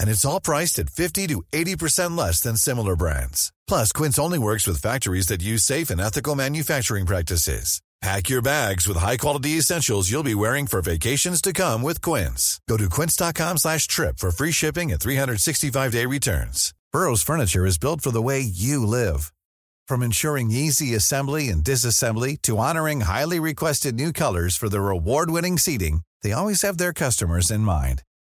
And it's all priced at 50 to 80% less than similar brands. Plus, Quince only works with factories that use safe and ethical manufacturing practices. Pack your bags with high-quality essentials you'll be wearing for vacations to come with Quince. Go to quince.com slash trip for free shipping and 365-day returns. Burrow's furniture is built for the way you live. From ensuring easy assembly and disassembly to honoring highly requested new colors for their award-winning seating, they always have their customers in mind.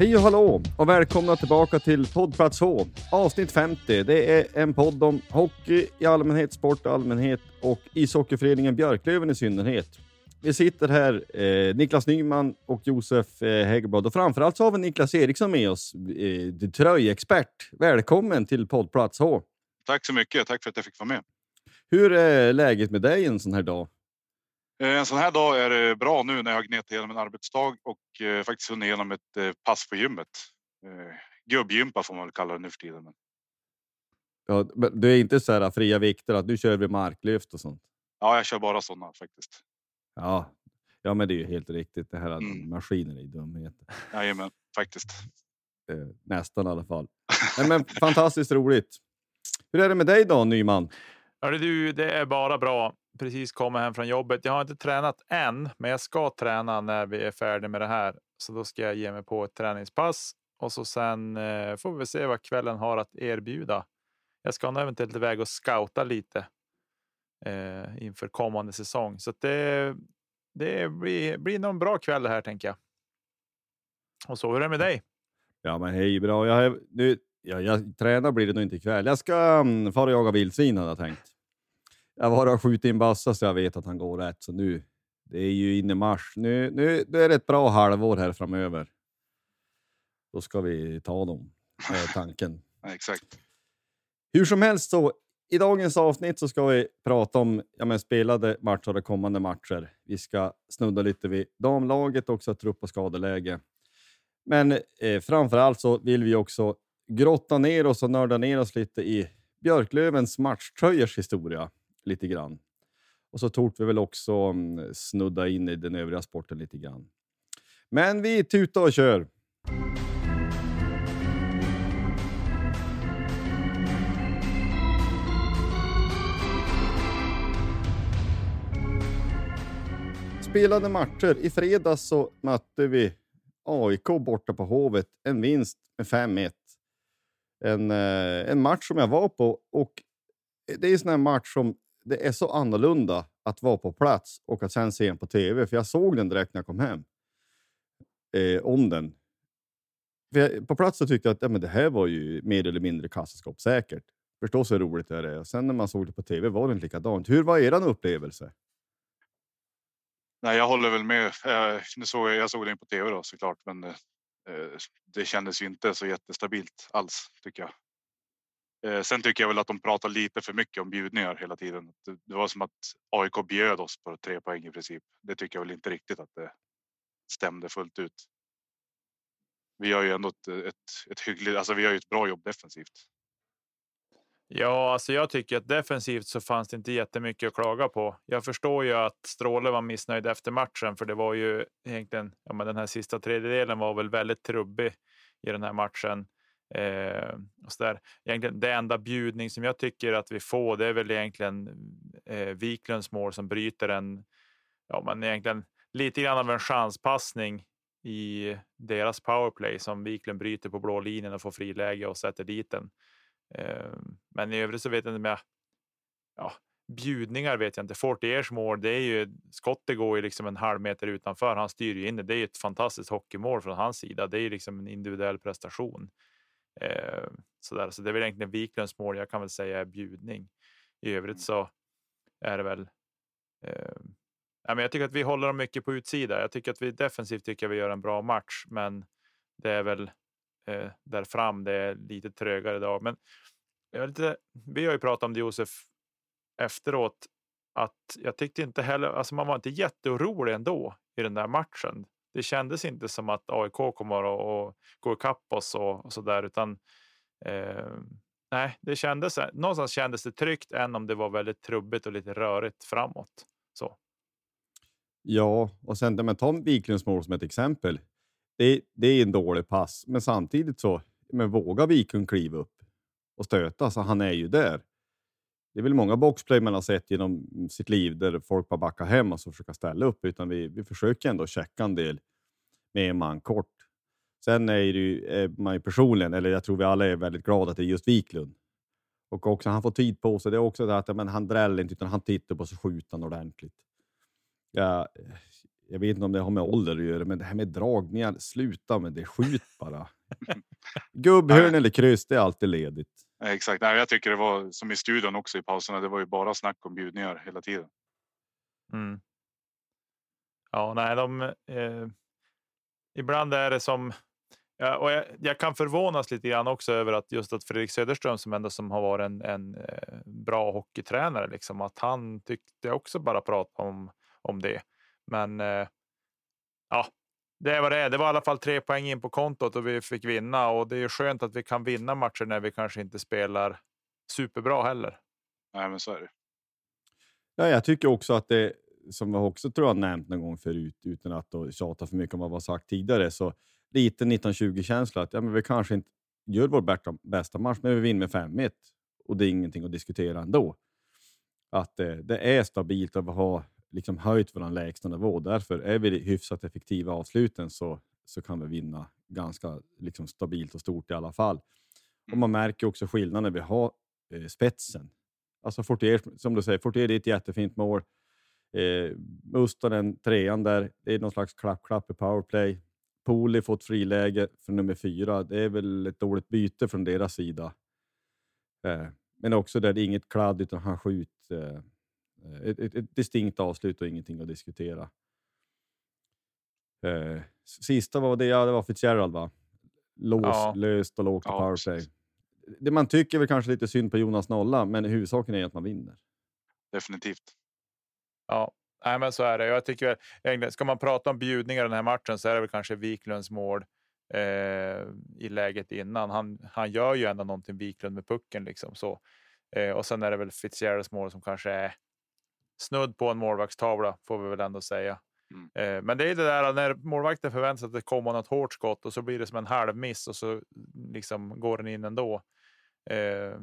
Hej och hallå och välkomna tillbaka till poddplats H, avsnitt 50. Det är en podd om hockey i allmänhet, sport i allmänhet och ishockeyföreningen Björklöven i synnerhet. Vi sitter här, eh, Niklas Nyman och Josef eh, Häggblad och framförallt så har vi Niklas Eriksson med oss, eh, tröjexpert. Välkommen till poddplats H. Tack så mycket. Tack för att jag fick vara med. Hur är läget med dig en sån här dag? Eh, En sån här dag är det bra nu när jag har gnett igenom en arbetsdag och eh, faktiskt hunnit igenom ett eh, pass på gymmet. Eh, gubbgympa får man väl kalla det nu för tiden. Men, Ja, men du är inte så här fria vikter, att du kör vid marklyft och sånt? ja, jag kör bara sådana faktiskt. Ja, ja men det är ju helt riktigt. Det här att Mm. maskiner är dumheter. Jajamän, faktiskt. Nästan i alla fall. Nej, men fantastiskt roligt. Hur är det med dig då, Nyman? Hörru du, det är bara bra. Precis kommit hem från jobbet. Jag har inte tränat än, men jag ska träna när vi är färdiga med det här. Så då ska jag ge mig på ett träningspass och så sen eh, får vi se vad kvällen har att erbjuda. Jag ska nog eventuellt iväg och scouta lite eh, inför kommande säsong, så att det, det blir, blir nog en bra kväll det här tänker jag. Och så hur är det med dig? Ja, men hej, bra. Jag, nu, ja, jag tränar blir det nog inte ikväll. Jag ska um, fara och jaga vildsvin hade jag tänkt. Jag var och skjutit in bassa så jag vet att han går rätt. Så nu, det är ju inne i mars. Nu, nu det är ett bra halvår här framöver. Då ska vi ta dem, är tanken. Ja, exakt. Hur som helst så, i dagens avsnitt så ska vi prata om ja, men spelade matcher och kommande matcher. Vi ska snudda lite vid damlaget också, trupp och skadeläge. Men eh, framför allt så vill vi också grotta ner oss och nörda ner oss lite i Björklövens matchtröjors historia lite grann. Och så tog vi väl också mm, snudda in i den övriga sporten lite grann. Men vi tutar och kör. Spelade matcher. I fredags så mötte vi AIK borta på Hovet. En vinst med 5-1. En, eh, en match som jag var på och det är en sån här match som det är så annorlunda att vara på plats och att sen se den på tv. För jag såg den direkt när jag kom hem. Eh, om den. För jag, på plats så tyckte jag att ja, men det här var ju mer eller mindre kassaskåpssäkert. Förstås hur roligt det är. Och sen när man såg det på tv var det inte likadant. Hur var er upplevelse? Nej, jag håller väl med. Eh, nu såg jag, jag såg den på tv då såklart, men eh, eh, det kändes ju inte så jättestabilt alls tycker jag. Eh, sen tycker jag väl att de pratar lite för mycket om bjudningar hela tiden. Det, det var som att AIK bjöd oss på tre poäng i princip. Det tycker jag väl inte riktigt att det stämde fullt ut. Vi har ju ändå ett, ett, ett hyggligt, alltså vi har ju ett bra jobb defensivt. Ja, alltså jag tycker att defensivt så fanns det inte jättemycket att klaga på. Jag förstår ju att Stråle var missnöjd efter matchen, för det var ju egentligen, ja, men den här sista tredjedelen var väl väldigt trubbig i den här matchen. Eh, och så där. Egentligen, det enda bjudning som jag tycker att vi får, det är väl egentligen eh, Wiklunds mål som bryter en, ja, men egentligen lite grann av en chanspassning i deras powerplay som Wiklund bryter på blå linjen och får friläge och sätter dit den. Eh, men i övrigt så vet jag inte om jag, ja, bjudningar vet jag inte. Fortiers mål, det är ju skottet går ju liksom en halv meter utanför. Han styr ju in det. Det är ju ett fantastiskt hockeymål från hans sida. Det är ju liksom en individuell prestation. Eh, så, där. så det är väl egentligen Wiklunds mål. Jag kan väl säga är bjudning. I övrigt så är det väl. Eh, ja, men jag tycker att vi håller dem mycket på utsida. Jag tycker att vi defensivt tycker vi gör en bra match, men det är väl eh, där fram. Det är lite trögare idag, men lite, vi har ju pratat om det Josef efteråt att jag tyckte inte heller, alltså man var inte jätteorolig ändå i den där matchen. Det kändes inte som att AIK kommer att gå ikapp oss och, och så där, utan eh, nej, det kändes någonstans kändes det tryggt än om det var väldigt trubbigt och lite rörigt framåt. Så. Ja, och sen men ta Wiklunds mål som ett exempel. Det, det är en dålig pass, men samtidigt så men vågar Wiklund kliva upp och stöta, så han är ju där. Det är väl många boxplay man har sett genom sitt liv där folk bara backar hem och så försöker ställa upp, utan vi, vi försöker ändå checka en del med en man kort. Sen är, det ju, är man ju personligen, eller jag tror vi alla är väldigt glada att det är just Wiklund. Och också han får tid på sig. Det är också det att men han dräller inte, utan han tittar på sig skjutan ordentligt. Ja, jag vet inte om det har med ålder att göra, men det här med dragningar, sluta med det. Skjut bara. Gubbhörn eller kryss, det är alltid ledigt. Eh, exakt. Nej, jag tycker det var som i studion också i pauserna. Det var ju bara snack om bjudningar hela tiden. Mm. Ja, nej, de. Eh, ibland är det som. Ja, och jag, jag, kan förvånas lite grann också över att just att Fredrik Söderström som ändå som har varit en, en eh, bra hockeytränare, liksom att han tyckte också bara prata om om det. Men eh, ja, det är vad det är. Det var i alla fall tre poäng in på kontot och vi fick vinna och det är skönt att vi kan vinna matcher när vi kanske inte spelar superbra heller. Nej, men så är det. Ja, jag tycker också att det som jag också tror jag nämnt någon gång förut utan att tjata för mycket om vad vi sagt tidigare. Så lite 1920 känsla att ja, men vi kanske inte gör vår bästa match, men vi vinner med 5-1 och det är ingenting att diskutera ändå. Att det, eh, det är stabilt att vi har liksom höjt vår lägsta nivå. Därför är vi hyfsat effektiva avsluten så, så kan vi vinna ganska liksom, stabilt och stort i alla fall. Och Mm. Man märker också skillnaden när vi har eh, spetsen. Alltså Fortier, som du säger, Fortier är ett jättefint mål. Eh, Mustonen, trean där, det är någon slags klapp-klapp i powerplay. Poli fått friläge för nummer fyra. Det är väl ett dåligt byte från deras sida. Eh, men också där det är inget kladd utan han skjuter eh, ett, ett, ett distinkt avslut och ingenting att diskutera. Eh, sista var det, ja, det var Fitzgerald va? Lås, Ja. löst och lågt Ja, powerplay. Det man tycker väl kanske lite synd på Jonas Nolla, men huvudsaken är att man vinner. Definitivt. Ja, nej, men så är det. Jag tycker väl, ska man prata om bjudningar i den här matchen så är det väl kanske Wiklunds mål eh, i läget innan. Han, han gör ju ändå någonting Wiklund med pucken liksom så. Eh, och sen är det väl Fitzgeralds mål som kanske är snudd på en målvaktstavla får vi väl ändå säga. Mm. Eh, men det är det där när målvakten förväntar sig att det kommer något hårt skott och så blir det som en halv miss och så liksom går den in ändå. Eh,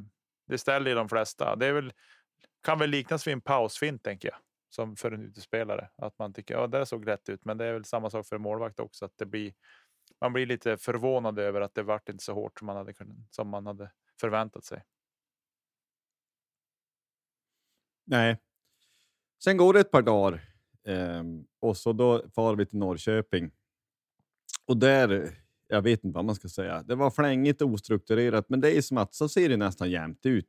det ställer ju de flesta. Det är väl, kan väl liknas vid en pausfint tänker jag som för en utespelare. Att man tycker ja, det såg rätt ut, men det är väl samma sak för en målvakt också. Att det blir, man blir lite förvånad över att det vart inte så hårt som man hade, kunnat- som man hade förväntat sig. Nej. Sen går det ett par dagar eh, och så då far vi till Norrköping. Och där, jag vet inte vad man ska säga, det var flängigt och ostrukturerat, men det är som att så ser det nästan jämnt ut.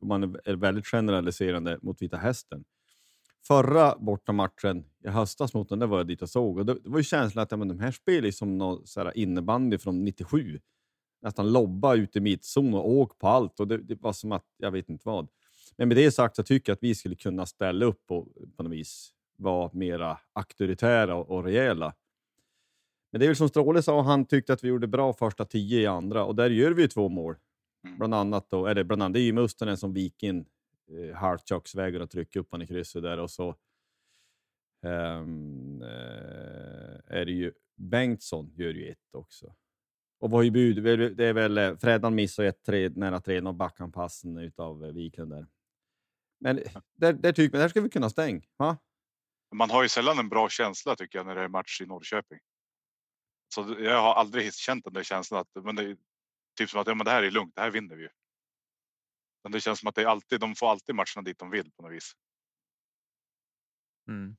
Om man är- väldigt generaliserande mot Vita Hästen. Förra bortamatchen i höstas mot den, där var jag dit och såg och det, det var ju känslan att ja, men de här spelar som någon så innebandy från 97. Nästan lobba ut i mittzon och åk på allt och det, det var som att, jag vet inte vad. Men med det sagt så tycker jag att vi skulle kunna ställa upp och på något vis vara mera auktoritära och, och rejäla. Men det är väl som Stråle sa, han tyckte att vi gjorde bra första tio i andra och där gör vi ju två mål. Mm. Bland annat då, det, bland annat, det är ju Mustonen som viker in eh, halvt köksvägar och trycker upp han i krysset där och så ehm, eh, är det ju Bengtsson gör ju ett också. Och vad är bud? Det är väl eh, Fredan missar ett tre, nära tre och backanpassen utav eh, Wiklund där. Men där, där tycker man, där ska vi kunna stänga. Va? Man har ju sällan en bra känsla tycker jag när det är match i Norrköping. Så jag har aldrig känt den där känslan att men det är typ som att ja, men det här är lugnt, det här vinner vi ju. Men det känns som att det är alltid, de får alltid matcherna dit de vill på något vis. Mm.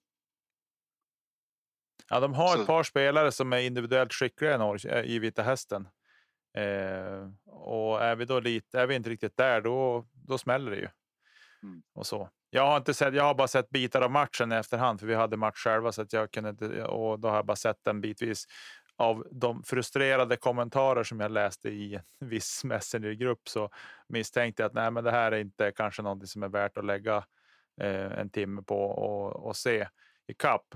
Ja, de har Så- ett par spelare som är individuellt skickliga eh, i Vita Hästen. Eh, och är vi då lite, är vi inte riktigt där, då, då smäller det ju. Mm. Och så. Jag har inte sett, jag har bara sett bitar av matchen i efterhand, för vi hade match själva, så att jag kunde inte, och då har jag bara sett den bitvis av de frustrerade kommentarer som jag läste i en viss messengergrupp så misstänkte jag att nej, men det här är inte kanske någonting som är värt att lägga eh, en timme på och, och se i kapp.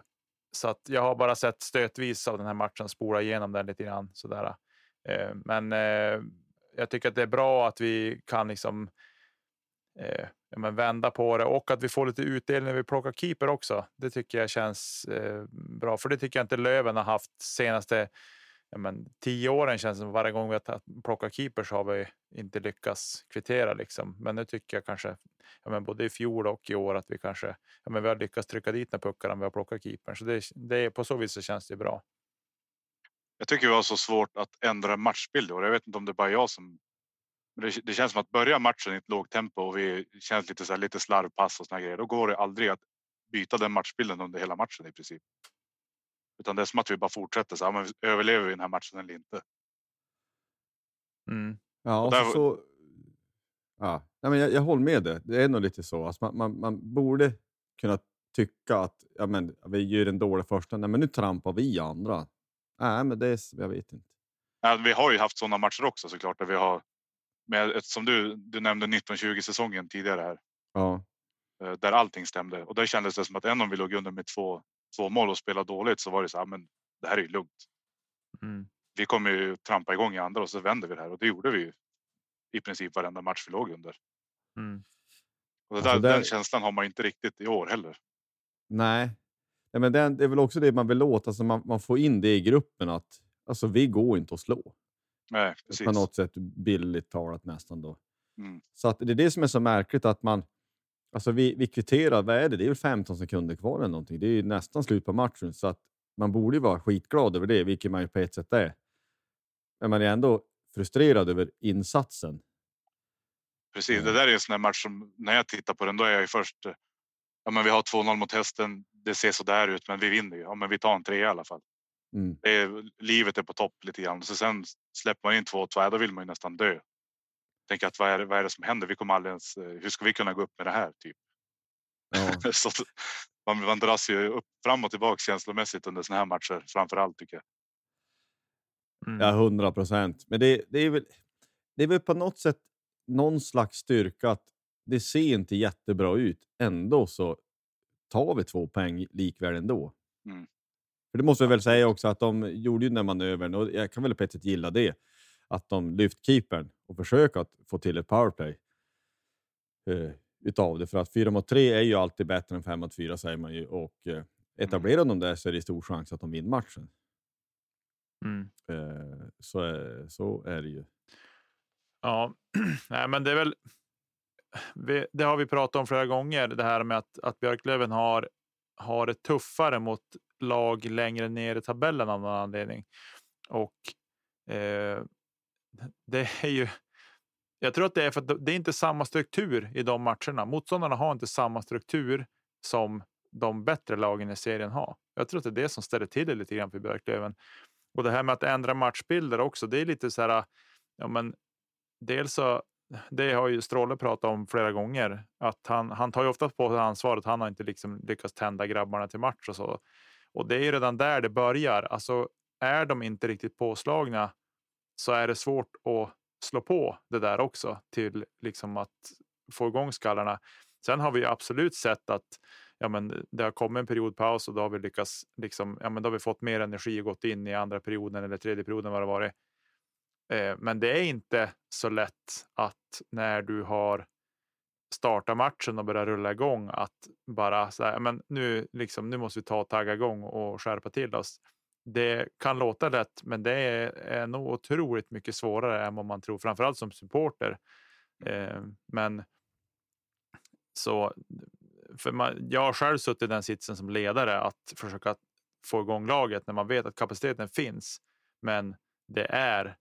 Så att jag har bara sett stötvis av den här matchen, spola igenom den lite grann sådär. Eh, men eh, jag tycker att det är bra att vi kan liksom eh, ja, men vända på det och att vi får lite utdelning när vi plockar keeper också. Det tycker jag känns eh, bra, för det tycker jag inte Löven har haft senaste ja, men, tio åren. Känns det som varje gång vi har plockat keepers har vi inte lyckats kvittera liksom. Men nu tycker jag kanske ja, men både i fjol och i år att vi kanske ja, men vi har lyckats trycka dit när puckarna vi har plockat keepern. Så det, det är på så vis så känns det bra. Jag tycker det var så svårt att ändra matchbild och jag vet inte om det är bara jag som. Men det, det känns som att börja matchen i ett lågt tempo och vi känns lite så här, lite slarvpass och såna grejer. Då går det aldrig att byta den matchbilden under hela matchen i princip. Utan det är som att vi bara fortsätter så här, men överlever vi den här matchen eller inte? Mm. Ja, Och där så, så, ja. Men jag, jag håller med det. Det är nog lite så. Alltså man, man, man borde kunna tycka att ja, men, vi gör en dålig första, nej, men nu trampar vi andra. Nej, men det är, jag vet inte. Ja, vi har ju haft sådana matcher också såklart där vi har med som du, du nämnde 1920 säsongen tidigare här Ja, eh, där allting stämde och där kändes det som att även om vi låg under med två, två mål och spelade dåligt så var det så här, men det här är ju lugnt. Mm. Vi kommer ju trampa igång i andra och så vänder vi det här och det gjorde vi ju i princip varenda match vi låg under. Mm. Och det Alltså, där, där- Den känslan har man inte riktigt i år heller. nej. nej men det, det är väl också det man vill åt. Alltså man, man får in det i gruppen att alltså, vi går inte att slå. Nej, precis. På något sätt billigt talat nästan då. Mm. Så att det är det som är så märkligt att man... Alltså vi, vi kvitterar, vad är det? Det är väl 15 sekunder kvar eller någonting. Det är ju nästan slut på matchen så att man borde ju vara skitglad över det, vilket man ju på ett sätt är. Men man är ändå frustrerad över insatsen. Precis, det där är en sån här match som när jag tittar på den då är jag ju först. eh, Ja, men vi har 2-0 mot hästen. Det ser så där ut, men vi vinner ju. Ja, men vi tar en tre i alla fall. Mm. Det är, livet är på topp lite grann. Så sen släpper man in 2-2, ja, då vill man ju nästan dö. Tänker att vad är, det- vad är det som händer? Vi kommer aldrig ens. eh, Hur ska vi kunna gå upp med det här? Typ. Ja. så man, man dras ju upp fram och tillbaka känslomässigt under såna här matcher framför allt tycker jag. Mm. Ja, hundra procent. Men det, det, är väl, det är väl på något sätt någon slags styrka att det ser inte jättebra ut. Ändå så tar vi två poäng likväl ändå. Mm. För det måste jag väl säga också att de gjorde ju den manövern och jag kan väl på ett sätt gilla det. Att de lyft keepern och försöker att få till ett powerplay. Eh, utav det. För att fyra mot tre är ju alltid bättre än fem mot fyra säger man ju. Och eh, etablerar de där så är det stor chans att de vinner matchen. Mm. Eh, så, är, så är det ju. Ja, nej, men det är väl. Det har vi pratat om flera gånger, det här med att, att Björklöven har, har det tuffare mot lag längre ner i tabellen av någon anledning. Och eh, det är ju. Jag tror att det är för att det är inte samma struktur i de matcherna. Motståndarna har inte samma struktur som de bättre lagen i serien har. Jag tror att det är det som ställer till det lite grann för Björklöven. Och det här med att ändra matchbilder också. Det är lite så här. Ja, men dels så. Det har ju Stråle pratat om flera gånger att han, han tar ju ofta på sig ansvaret. Han har inte liksom lyckats tända grabbarna till match och så. Och det är ju redan där det börjar. Alltså är de inte riktigt påslagna så är det svårt att slå på det där också till liksom att få igång skallarna. Sen har vi absolut sett att ja, men det har kommit en periodpaus och då har vi lyckats liksom. Ja, men då har vi fått mer energi och gått in i andra perioden eller tredje perioden vad det varit. Eh, men det är inte så lätt att när du har startat matchen och börjat rulla igång att bara så här, men nu liksom, nu måste vi ta och tagga igång och skärpa till oss. Det kan låta lätt, men det är, är nog otroligt mycket svårare än vad man tror, framförallt som supporter. Eh, men så för man, jag har själv suttit i den sitsen som ledare att försöka få igång laget när man vet att kapaciteten finns. Men det är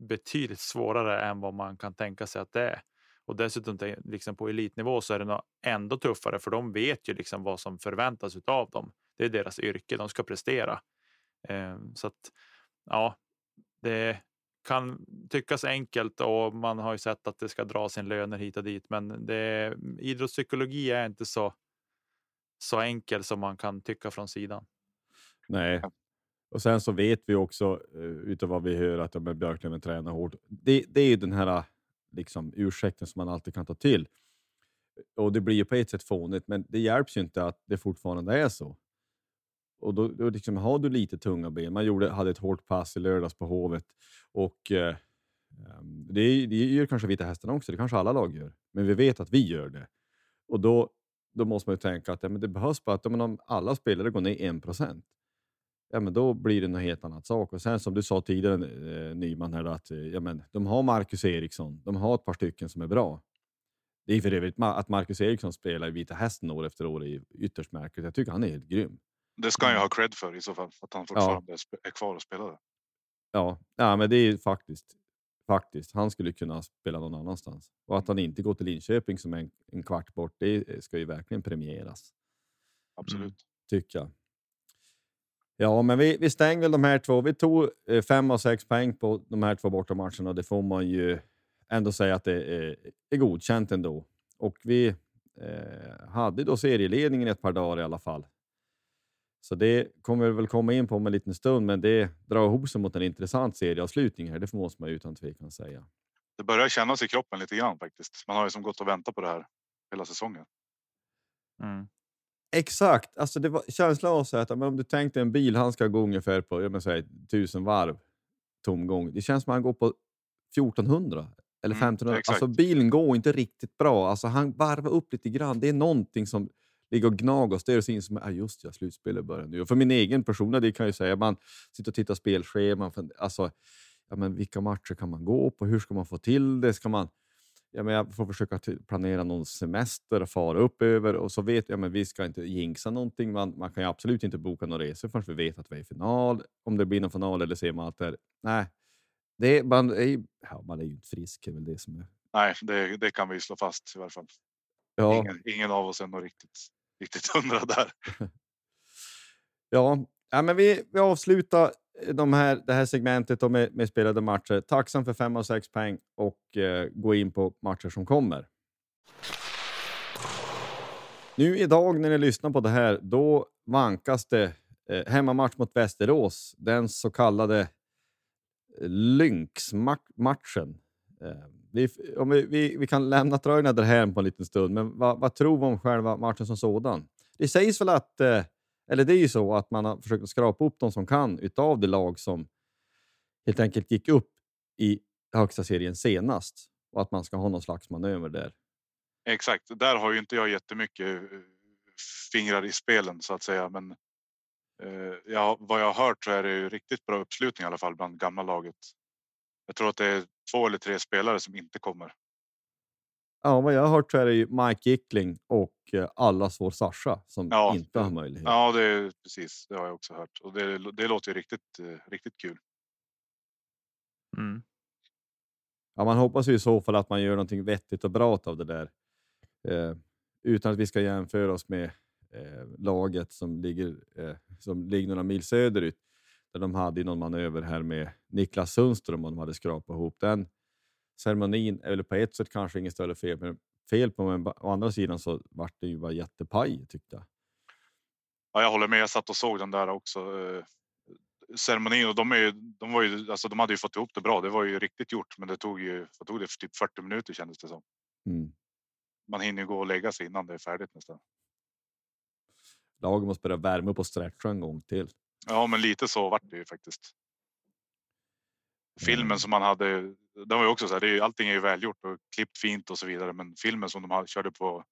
betydligt svårare än vad man kan tänka sig att det är. Och dessutom liksom på elitnivå så är det nog ändå tuffare för de vet ju liksom vad som förväntas av dem. Det är deras yrke, de ska prestera. Eh, så att ja, det kan tyckas enkelt och man har ju sett att det ska dra sin löner hit och dit. Men det, idrottspsykologi är inte så, så enkel som man kan tycka från sidan. Nej, och sen så vet vi också eh, utav vad vi hör att ja, Björklöven tränar hårt. Det, det är ju den här liksom, ursäkten som man alltid kan ta till. Och det blir ju på ett sätt fånigt, men det hjälps ju inte att det fortfarande är så. Och då, då liksom, har du lite tunga ben. Man gjorde, hade ett hårt pass i lördags på Hovet och eh, ehm, det, det gör kanske Vita Hästarna också. Det kanske alla lag gör, men vi vet att vi gör det. Och då, då måste man ju tänka att ja, men det behövs bara att om alla spelare går ner en procent, ja, men då blir det en helt annat sak. Och sen som du sa tidigare eh, Nyman, här, att eh, ja, men, de har Marcus Eriksson. De har ett par stycken som är bra. Det är för övrigt att Marcus Eriksson spelar i Vita Hästen år efter år är ytterst märkligt. Jag tycker han är helt grym. Det ska han ju ha cred för i så fall, att han fortfarande ja. är kvar och spelar. Ja, ja, men det är faktiskt faktiskt. Han skulle kunna spela någon annanstans och att han inte går till Linköping som en, en kvart bort. Det ska ju verkligen premieras. Absolut, mm, tycker jag. Ja, men vi, vi stänger väl de här två. Vi tog eh, fem och sex poäng på de här två bortamatcherna. Det får man ju ändå säga att det är, är godkänt ändå. Och vi eh, hade då serieledningen ett par dagar i alla fall. Så det kommer vi väl komma in på om en liten stund, men det drar ihop sig mot en intressant serieavslutning här. Det måste man utan tvekan säga. Det börjar kännas i kroppen lite grann faktiskt. Man har ju som gått och väntat på det här hela säsongen. Mm. Exakt, alltså det var känslan var så att om du tänkte en bil, han ska gå ungefär på jag säga, tusen varv tomgång. Det känns som att han går på 1400 eller 1500. Mm, alltså bilen går inte riktigt bra. Alltså han varvar upp lite grann. Det är någonting som ligger och gnager och stirrar sig in som ah, just ja, slutspelet börjar nu. Och för min egen persona, det kan jag säga, man sitter och tittar spelscheman. Alltså, ja, men vilka matcher kan man gå på? Hur ska man få till det? Ska man ja, men jag får försöka planera någon semester och fara upp över och så vet jag men vi ska inte jinxa någonting. Man, man kan ju absolut inte boka några resor förrän vi vet att vi är i final. Om det blir någon final eller ser man att det är, nej, det är, man, är, ja, man är ju inte frisk. är väl det som är. Nej, det, det kan vi slå fast i varje fall. Ja. Ingen, ingen av oss är nog riktigt, riktigt hundra där. ja, ja, men vi, vi avslutar de här, det här segmentet med, med spelade matcher. Tacksam för 5 och 6 poäng och eh, gå in på matcher som kommer. Nu idag när ni lyssnar på det här, då vankas det eh, hemmamatch mot Västerås. Den så kallade eh, Lynx-matchen. Eh, vi, om vi, vi, vi, kan lämna tröjorna därhän på en liten stund, men vad, vad tror vi om själva matchen som sådan? Det sägs väl att eh, eller det är ju så att man har försökt skrapa upp de som kan utav det lag som helt enkelt gick upp i högsta serien senast och att man ska ha någon slags manöver där. Exakt, där har ju inte jag jättemycket eh, fingrar i spelen så att säga, men eh, ja, vad jag har hört så är det ju riktigt bra uppslutning i alla fall bland gamla laget. Jag tror att det är två eller tre spelare som inte kommer. Ja, vad jag har hört så är det ju Mike Gickling och eh, allas vår Sasha som ja, inte har möjlighet. Ja, det är precis. Det har jag också hört och det, det låter ju riktigt, eh, riktigt kul. Mm. Ja, man hoppas ju i så fall att man gör någonting vettigt och bra av det där. Eh, utan att vi ska jämföra oss med eh, laget som ligger, eh, som ligger några mil söderut. Där de hade någon manöver här med Niklas Sundström och de hade skrapat ihop den ceremonin är väl på ett sätt kanske inget större fel, men fel på, men å andra sidan så vart det ju bara jättepaj tyckte jag. Ja, jag håller med. Jag satt och såg den där också. Eh, ceremonin och de, är, de, var ju, alltså, de hade ju fått ihop det bra. Det var ju riktigt gjort, men det tog ju vad tog det för typ 40 minuter kändes det som. Mm. Man hinner gå och lägga sig innan det är färdigt nästan. Laget måste börja värma upp och stretcha en gång till. Ja, men lite så vart det ju faktiskt. Filmen som man hade, den var ju också så här, det är, allting är ju välgjort och klippt fint och så vidare. Men filmen som de hade- körde på,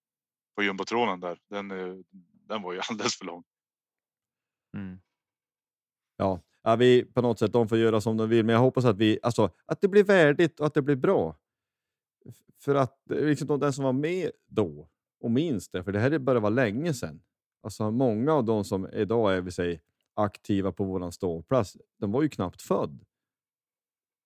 på jumbotronen där, den, eh, den var ju alldeles för lång. Mm. Ja, ja, vi på något sätt, de får göra som de vill, men jag hoppas att vi, alltså att det blir värdigt och att det blir bra. För att eh, liksom de- den som var med då och minns det, för det här är bara var länge sedan. Alltså många av de som idag är vi säger, aktiva på våran ståplats, de var ju knappt född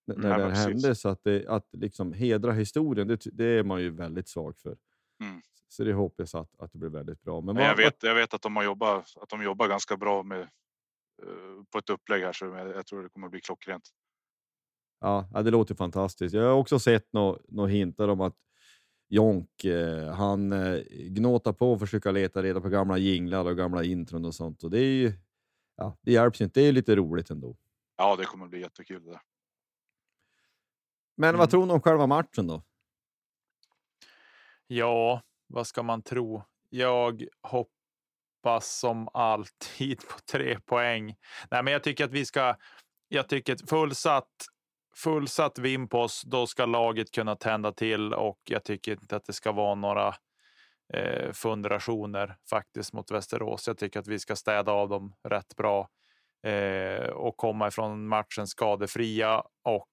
när Nej, det här hände. Så att, det, att liksom hedra historien, det, det är man ju väldigt svag för. Mm. Så det hoppas jag att, att det blir väldigt bra. Men vad- jag vet, jag vet att de har jobbat, att de jobbar ganska bra med eh, på ett upplägg här så jag, tror det kommer att bli klockrent. Ja, det låter fantastiskt. Jag har också sett några nå hintar om att Jonk, eh, han eh, gnåtar på och försöker leta reda på gamla jinglar och gamla intron och sånt. Och det är ju, ja, det hjälps inte. Det är lite roligt ändå. Ja, det kommer att bli jättekul det. Men Mm. vad tror ni om själva matchen då? Ja, vad ska man tro? Jag hoppas som alltid på tre poäng. Nej, men jag tycker att vi ska. Jag tycker att fullsatt fullsatt Vimpos, då ska laget kunna tända till och jag tycker inte att det ska vara några eh, fundationer faktiskt mot Västerås. Jag tycker att vi ska städa av dem rätt bra eh, och komma ifrån matchen skadefria och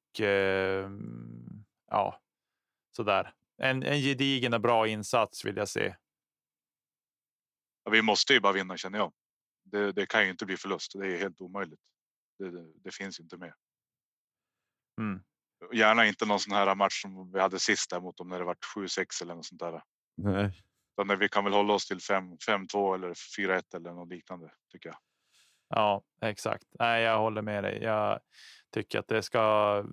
ja, så där. En, en gedigen och bra insats vill jag se. Ja, vi måste ju bara vinna känner jag. Det, det kan ju inte bli förlust. Det är helt omöjligt. Det, det, det finns inte med. Mm. Gärna inte någon sån här match som vi hade sist där mot dem när det var 7-6 eller något sånt där. Nej. Utan när vi kan väl hålla oss till 5-2 eller 4-1 eller något liknande tycker jag. Ja, exakt. Nej, jag håller med dig. Jag tycker att det ska.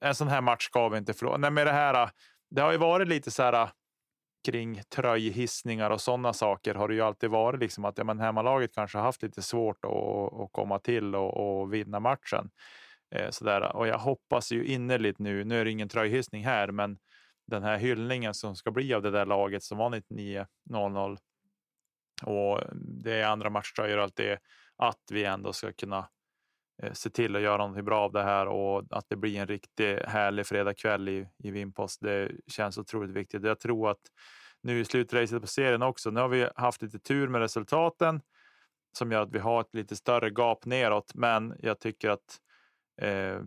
En sån här match ska vi inte förlora. Nej, med det här. Det har ju varit lite så här kring tröjhissningar och sådana saker har det ju alltid varit liksom att ja, men hemmalaget kanske haft lite svårt att, att komma till och, och vinna matchen. Eh, sådär. Och jag hoppas ju innerligt nu. Nu är det ingen tröjhissning här, men den här hyllningen som ska bli av det där laget som var 99-0-0 och det är andra matchtröjor och allt det att vi ändå ska kunna eh, se till att göra någonting bra av det här och att det blir en riktigt härlig fredagkväll i, i Vimpos. Det känns otroligt viktigt. Jag tror att nu i slutracet på serien också. Nu har vi haft lite tur med resultaten som gör att vi har ett lite större gap neråt, men jag tycker att eh,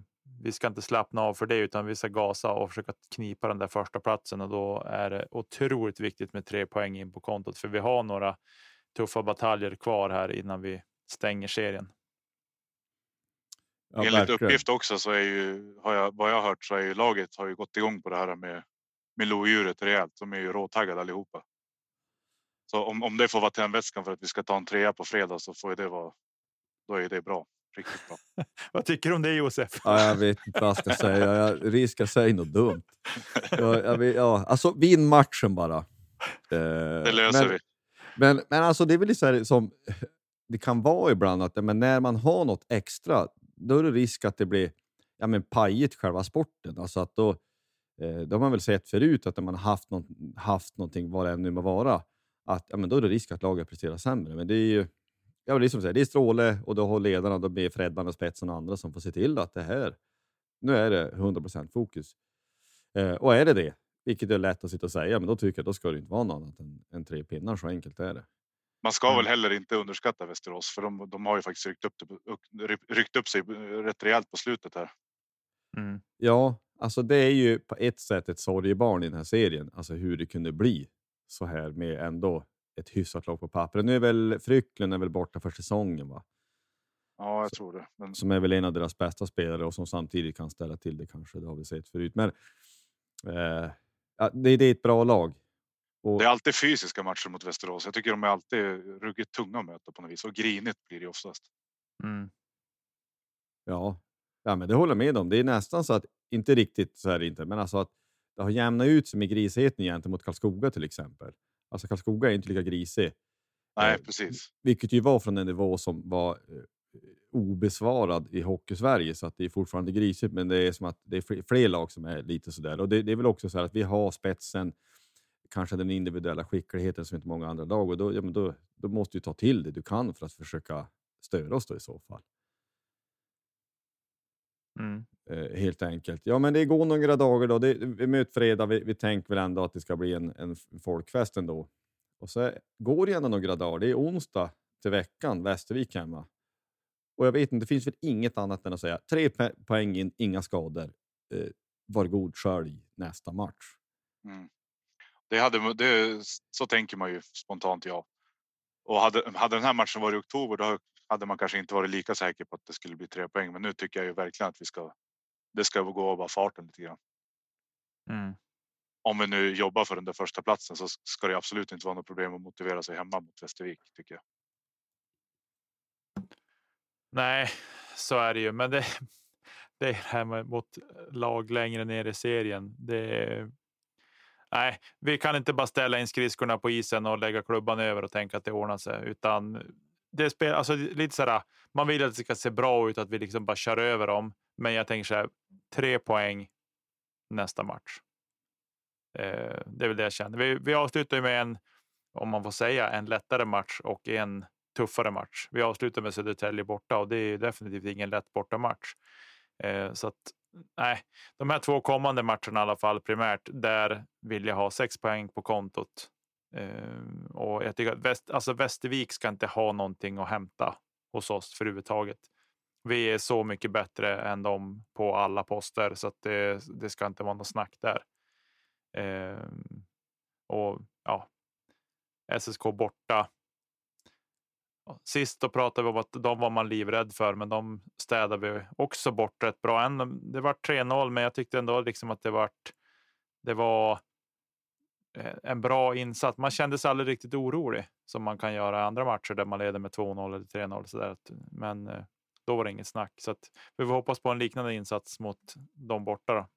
vi ska inte slappna av för det, utan vi ska gasa och försöka knipa den där första platsen och då är det otroligt viktigt med tre poäng in på kontot, för vi har några tuffa bataljer kvar här innan vi stänger serien. Ja, Enligt verkligen. uppgift också så är ju, har jag, vad jag hört så är ju laget har ju gått igång på det här med, med lodjuret rejält. De är ju råtaggade allihopa. Så om, om det får vara tändvätskan för att vi ska ta en trea på fredag så får ju det vara. Då är det bra. Riktigt bra. Vad tycker du om det Josef? Ja, jag vet inte vad jag ska säga. Jag riskar att säga något dumt. Ja, jag vet, ja, alltså, vinn matchen bara. Eh, Det löser men, vi. Men, men alltså, det är väl så här som det kan vara ibland, att men när man har något extra, då är det risk att det blir ja, men pajigt själva sporten. Alltså att då, eh, då har man väl sett förut att när man har haft, något, haft någonting, vad det än nu må vara, att ja, men då är det risk att laget presterar sämre. Men det är ju ja, det är som säger, det är Stråle och då har ledarna, då blir Fredman och Spetsen och andra som får se till att det här, nu är det 100% fokus. Eh, och är det det, vilket är lätt att sitta och säga, men då tycker jag då ska det inte vara något annat än, än tre pinnar, så enkelt är det. Man ska Mm. väl heller inte underskatta Västerås för de, de har ju faktiskt ryckt upp, ryckt upp sig rätt rejält på slutet här. Mm. Ja, alltså det är ju på ett sätt ett sorgebarn i den här serien, alltså hur det kunde bli så här med ändå ett hyfsat lag på pappret. Nu är väl Frycklund är väl borta för säsongen, va? Ja, jag tror det. Men som är väl en av deras bästa spelare och som samtidigt kan ställa till det kanske. Det har vi sett förut. Men eh, det, det är ett bra lag. Och, det är alltid fysiska matcher mot Västerås. Jag tycker de är alltid ruggigt tunga att möta på något vis och grinigt blir det oftast. Mm. ja, ja, men det håller jag med om. Det är nästan så att, inte riktigt så här inte, men alltså att det har jämnat ut sig med grisheten gentemot Karlskoga till exempel. Alltså Karlskoga är inte lika grisig. Nej, Eh, precis. Vilket ju var från en nivå som var eh, obesvarad i Hockeysverige, så att det är fortfarande grisigt, men det är som att det är fler, fler lag som är lite sådär. Och det, det är väl också så här att vi har spetsen, kanske den individuella skickligheten som inte många andra lag, och då, ja, men då, då måste du ta till det du kan för att försöka störa oss då i så fall. Mm. Eh, helt enkelt. Ja, men det går några dagar då. Det, vi möter fredag. Vi, vi tänker väl ändå att det ska bli en, en folkfest ändå. Och så går det ändå några dagar. Det är onsdag till veckan, Västervik hemma. Och jag vet inte, det finns väl inget annat än att säga tre poäng in, inga skador. Eh, var god skölj nästa match. Mm. Det hade, det, så tänker man ju spontant ja. Och hade, hade den här matchen varit i oktober då hade man kanske inte varit lika säker på att det skulle bli tre poäng. Men nu tycker jag ju verkligen att vi ska. Det ska gå av bara farten lite grann. Mm. Om vi nu jobbar för den där första platsen så ska det absolut inte vara något problem att motivera sig hemma mot Västervik tycker jag. Nej, så är det ju. Men det, det är det här med, mot lag längre ner i serien. Det, nej, vi kan inte bara ställa in skridskorna på isen och lägga klubban över och tänka att det ordnar sig, utan det spel, alltså lite så här. Man vill att det ska se bra ut, att vi liksom bara kör över dem. Men jag tänker så här, tre poäng nästa match. Eh, det är väl det jag känner. Vi, vi avslutar ju med en, om man får säga, en lättare match och en tuffare match. Vi avslutar med Södertälje borta och det är definitivt ingen lätt bortamatch. Eh, så att nej, de här två kommande matcherna i alla fall primärt, där vill jag ha sex poäng på kontot. Eh, och jag tycker att Väst, alltså Västervik ska inte ha någonting att hämta hos oss för överhuvudtaget. Vi är så mycket bättre än dem på alla poster så att det, det ska inte vara något snack där. Eh, och ja, SSK borta. Sist då pratade vi om att de var man livrädd för, men de städade vi också bort rätt bra. Det var 3-0, men jag tyckte ändå liksom att det var. Det var eh, en bra insats. Man kände sig aldrig riktigt orolig som man kan göra i andra matcher där man leder med 2-0 eller 3-0 så där. Men eh, då var det inget snack så att vi får hoppas på en liknande insats mot de borta. Då.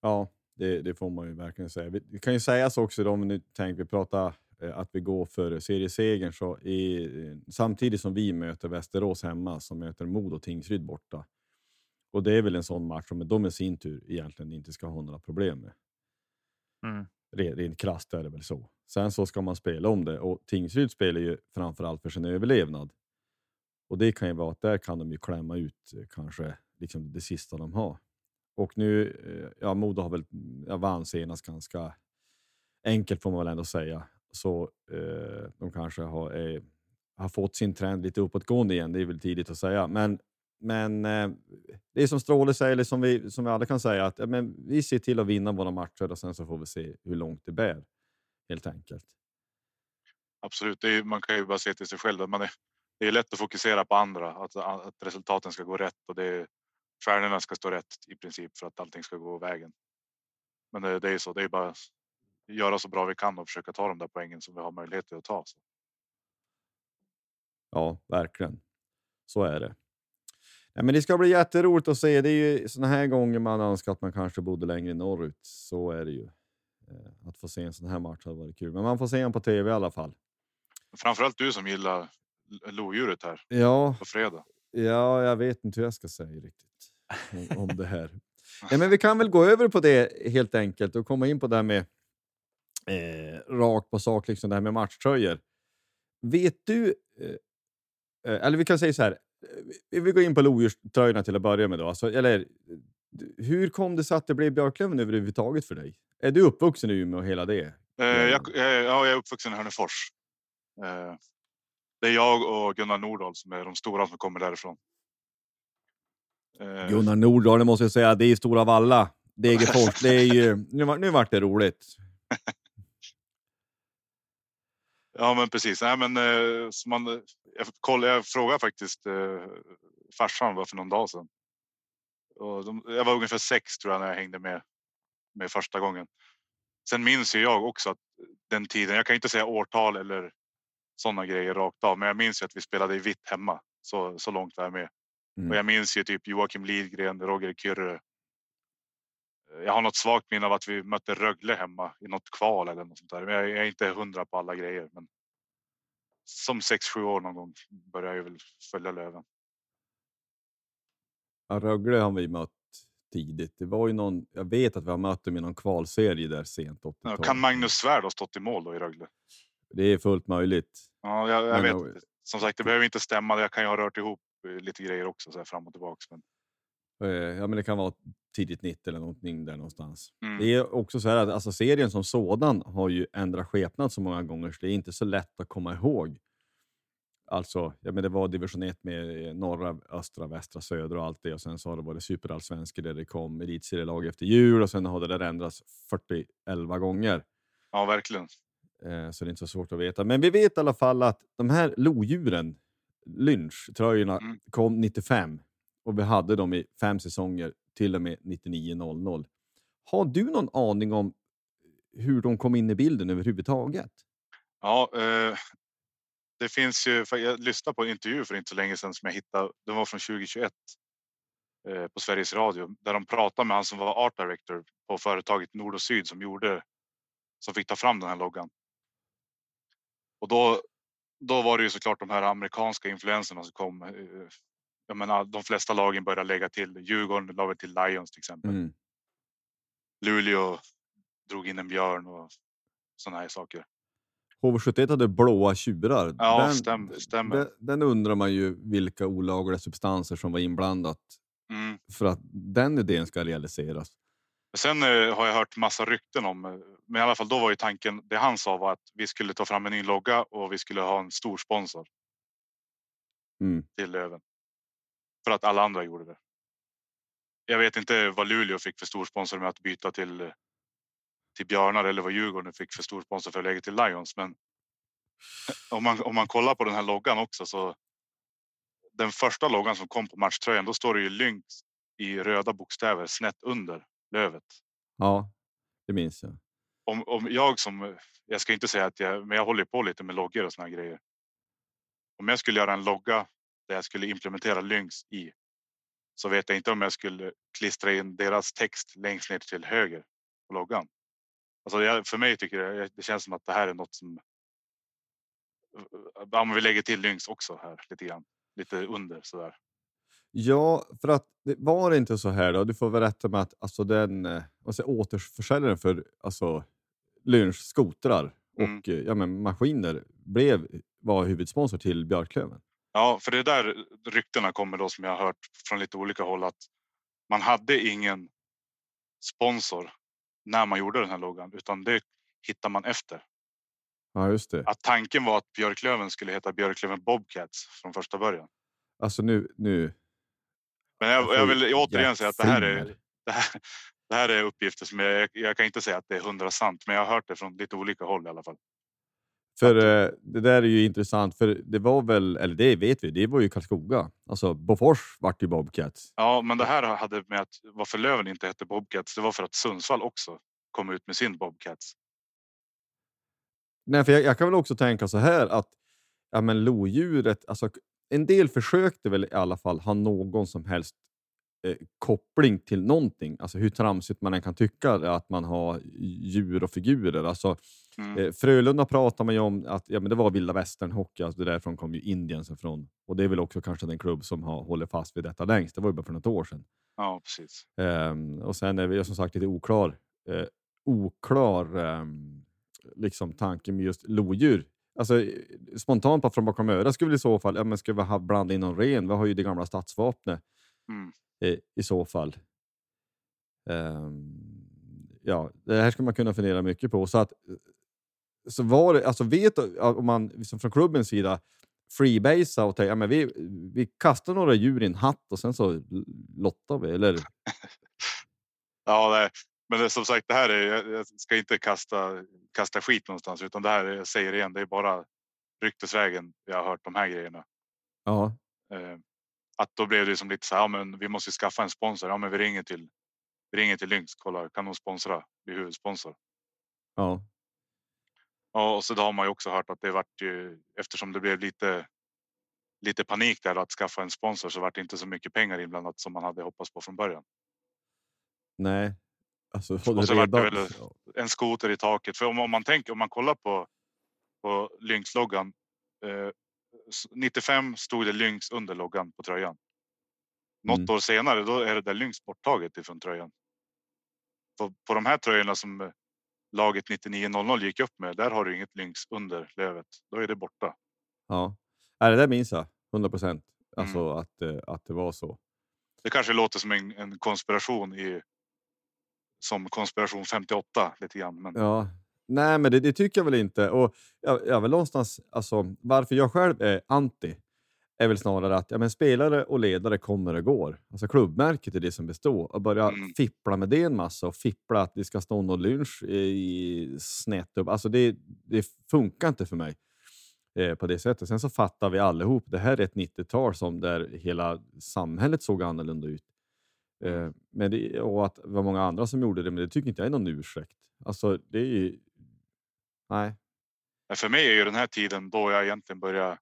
Ja, det, det, får man ju verkligen säga. Vi kan ju sägas också då, om nu tänker vi prata att vi går för seriesegern så i, samtidigt som vi möter Västerås hemma så möter Modo Tingsryd borta. Och det är väl en sån match som de i sin tur egentligen inte ska ha några problem med. Mm. Rent krasst är det väl så. Sen så ska man spela om det och Tingsryd spelar ju framförallt för sin överlevnad. Och det kan ju vara att där kan de ju klämma ut kanske liksom det sista de har. Och nu, ja, Modo har väl ja, vann senast ganska enkelt får man väl ändå säga. Så eh, de kanske har, eh, har fått sin trend lite uppåtgående igen. Det är väl tidigt att säga, men men eh, det är som Stråle säger, eller som vi, som vi alla kan säga, att ja, men vi ser till att vinna våra matcher och sen så får vi se hur långt det bär. Helt enkelt. Absolut, är, man kan ju bara se till sig själv. Man är, det är lätt att fokusera på andra, att, att resultaten ska gå rätt och det är, stjärnorna ska stå rätt i princip för att allting ska gå vägen. Men det, det är så, det är bara göra så bra vi kan och försöka ta de där poängen som vi har möjlighet att ta. Så. Ja, verkligen. Så är det. Ja, men det ska bli jätteroligt att se. Det är ju såna här gånger man önskar att man kanske bodde längre norrut. Så är det ju. Eh, att få se en sån här match hade varit kul, men man får se den på tv i alla fall. Framförallt du som gillar lodjuret här ja, på fredag. Ja, jag vet inte hur jag ska säga riktigt om, om det här. Nej, men vi kan väl gå över på det helt enkelt och komma in på det här med eh, rakt på sak, liksom det här med matchtröjor. Vet du, eh, eller vi kan säga så här, vi går in på lodjurströjorna till att börja med. Då. Alltså, eller, hur kom det sig att det blev Björklöven överhuvudtaget för dig? Är du uppvuxen i Umeå och hela det? Eh, jag, ja, jag är uppvuxen i Hörnefors. Eh, det är jag och Gunnar Nordahl som är de stora som kommer därifrån. Eh, Gunnar Nordahl, det måste jag säga, det är Stora Valla. Degerfors, det är ju... Nu, nu vart det roligt. Ja, men precis. Nej, men, eh, man, jag, koll, jag frågade faktiskt eh, farsan var för någon dag sedan. Och de, jag var ungefär sex tror jag när jag hängde med, med första gången. Sen minns ju jag också att den tiden, jag kan inte säga årtal eller sådana grejer rakt av, men jag minns ju att vi spelade i vitt hemma. Så, så långt var jag med. Mm. Och jag minns ju typ Joakim Lidgren, Roger Kyrre. Jag har något svagt minne av att vi mötte Rögle hemma i något kval eller något sånt där. Men jag är inte hundra på alla grejer. Men som 6-7 år någon gång började jag väl följa Löven. Ja, Rögle har vi mött tidigt. Det var ju någon, jag vet att vi har mött dem i någon kvalserie där sent 80 ja, Kan Magnus Svärd ha stått i mål då i Rögle? Det är fullt möjligt. Ja, jag, jag vet. Som sagt, det behöver inte stämma. Jag kan ju ha rört ihop eh, lite grejer också så här fram och tillbaks. Men, Eh, Ja, men det kan vara tidigt 90 eller någonting där någonstans. mm, Det är också så här att alltså, serien som sådan har ju ändrat skepnad så många gånger så det är inte så lätt att komma ihåg. Alltså, ja, men det var division 1 med eh, norra, östra, västra, södra och allt det. Och sen så har det varit superallsvenska där det kom elitserielag efter jul och sen har det där ändrats 40 gånger. ja, verkligen. Eh, så det är inte så svårt att veta. Men vi vet i alla fall att de här lodjuren, lynchtröjorna, Mm. kom 95 och vi hade dem i fem säsonger till och med 99-00. Har du någon aning om hur de kom in i bilden överhuvudtaget? Ja, eh, det finns ju, för jag lyssnade på en intervju för inte så länge sedan som jag hittade. Den var från 2021 eh, på Sveriges Radio där de pratade med han som var art director på företaget Nord och Syd som gjorde som fick ta fram den här loggan. Och då, då var det ju såklart de här amerikanska influenserna som kom. Eh, jag menar, de flesta lagen började lägga till. Djurgården la till Lions till exempel. Mm. Luleå drog in en björn och sådana här saker. HV71 hade blåa tjurar. Ja, den, stäm- stämmer. Den, den undrar man ju vilka olagliga substanser som var inblandat Mm. för att den idén ska realiseras. Sen eh, har jag hört massa rykten om, eh, men i alla fall då var ju tanken, det han sa var att vi skulle ta fram en ny logga och vi skulle ha en stor sponsor Mm. till Löven. För att alla andra gjorde det. Jag vet inte vad Luleå fick för stor sponsor med att byta till, eh, till Björnar eller vad Djurgården fick för stor sponsor för att lägga till Lions. Men om man, om man kollar på den här loggan också så. Den första loggan som kom på matchtröjan, då står det ju Lynx i röda bokstäver snett under lövet. Ja, det minns jag. om, om jag som, jag ska inte säga att jag, men jag håller på lite med loggor och såna här grejer. Om jag skulle göra en logga där jag skulle implementera Lynx i. Så vet jag inte om jag skulle klistra in deras text längst ner till höger på loggan. Alltså jag, för mig tycker jag, det känns som att det här är något som. Ja, men vi lägger till Lynx också här lite grann. Lite under sådär. Ja, för att det var det inte så här då. Du får väl rätta med att alltså den eh, säger, återförsäljaren för alltså, Lynch skotrar Mm. och eh, ja, men, maskiner blev, var huvudsponsor till Björklöven. Ja, för det är där ryktena kommer då som jag har hört från lite olika håll att man hade ingen sponsor när man gjorde den här loggan utan det hittar man efter. Ja, just det. Att tanken var att Björklöven skulle heta Björklöven Bobcats från första början. Alltså nu, nu Men jag, får jag vill återigen säga att det här är det här, det här är uppgifter som jag, jag kan inte säga att det är hundra sant, men jag har hört det från lite olika håll i alla fall. För eh, det där är ju intressant, för det var väl, eller det vet vi, det var ju Karlskoga. Alltså Bofors vart ju Bobcats. Ja, men det här hade med att varför Löven inte hette Bobcats. Det var för att Sundsvall också kom ut med sin Bobcats. Nej, för jag, jag kan väl också tänka så här att ja, men lodjuret, alltså, en del försökte väl i alla fall ha någon som helst eh, koppling till någonting. Alltså hur tramsigt man än kan tycka att man har djur och figurer. Alltså, Mm. eh, Frölunda pratar man ju om att ja, men det var vilda västern hockey, alltså därifrån kom ju Indiens ifrån. Och det är väl också kanske den klubb som har håller fast vid detta längst. Det var ju bara för något år sedan. Ja, precis. Ehm, och sen är vi som sagt lite oklar, eh, oklar ehm, liksom tanke med just lodjur. Alltså, eh, spontant bara från bakom örat skulle vi i så fall, ja, men ska vi ha blanda in någon ren? Vi har ju det gamla stadsvapnet Mm. eh, i så fall. Ehm, ja, det här ska man kunna fundera mycket på. Så att så var det, alltså vet om man liksom från klubbens sida freebasea och tänkte, ja, men vi, vi kastar några djur i en hatt och sen så lottar vi, eller? Ja, nej. men det, som sagt, det här är, jag ska inte kasta, kasta skit någonstans, utan det här är, jag säger igen, det är bara ryktesvägen jag har hört de här grejerna. Ja, Eh, att då blev det som lite så här, ja, men vi måste skaffa en sponsor. Ja, men vi ringer till, vi ringer till Lynx, kollar, kan de sponsra? Bli huvudsponsor. ja. Ja, och så har man ju också hört att det vart ju eftersom det blev lite. Lite panik där att skaffa en sponsor så vart det inte så mycket pengar inblandat som man hade hoppats på från början. Nej. Alltså, Och så vart det väl- En skoter i taket. För om, om man tänker om man kollar på. På Lynx-loggan. Eh, s- 95 stod det Lynx under loggan på tröjan. Något Mm. år senare då är det där Lynx borttaget ifrån tröjan. På, på de här tröjorna som eh, laget 9900 gick upp med. Där har du inget Lynx under lövet. Då är det borta. Ja. Nej, det där minns jag. 100 procent. Alltså att, eh, att det var så. Det kanske låter som en, en konspiration i som konspiration 58 lite grann. Men Ja. Nej, men det, det tycker jag väl inte. Och jag, jag vill någonstans, alltså, varför jag själv är anti är väl snarare att ja, men spelare och ledare kommer och går. Alltså klubbmärket är det som består. Och börja Mm. fippla med det en massa och fippla att det ska stå någon lunch i snett upp. Alltså det, det funkar inte för mig eh, på det sättet. Sen så fattar vi allihop, det här är ett 90-tal som där hela samhället såg annorlunda ut. Eh, men det, och att det var många andra som gjorde det, men det tycker inte jag är någon ursäkt. Alltså det är ju... Nej. För mig är ju den här tiden då jag egentligen börjar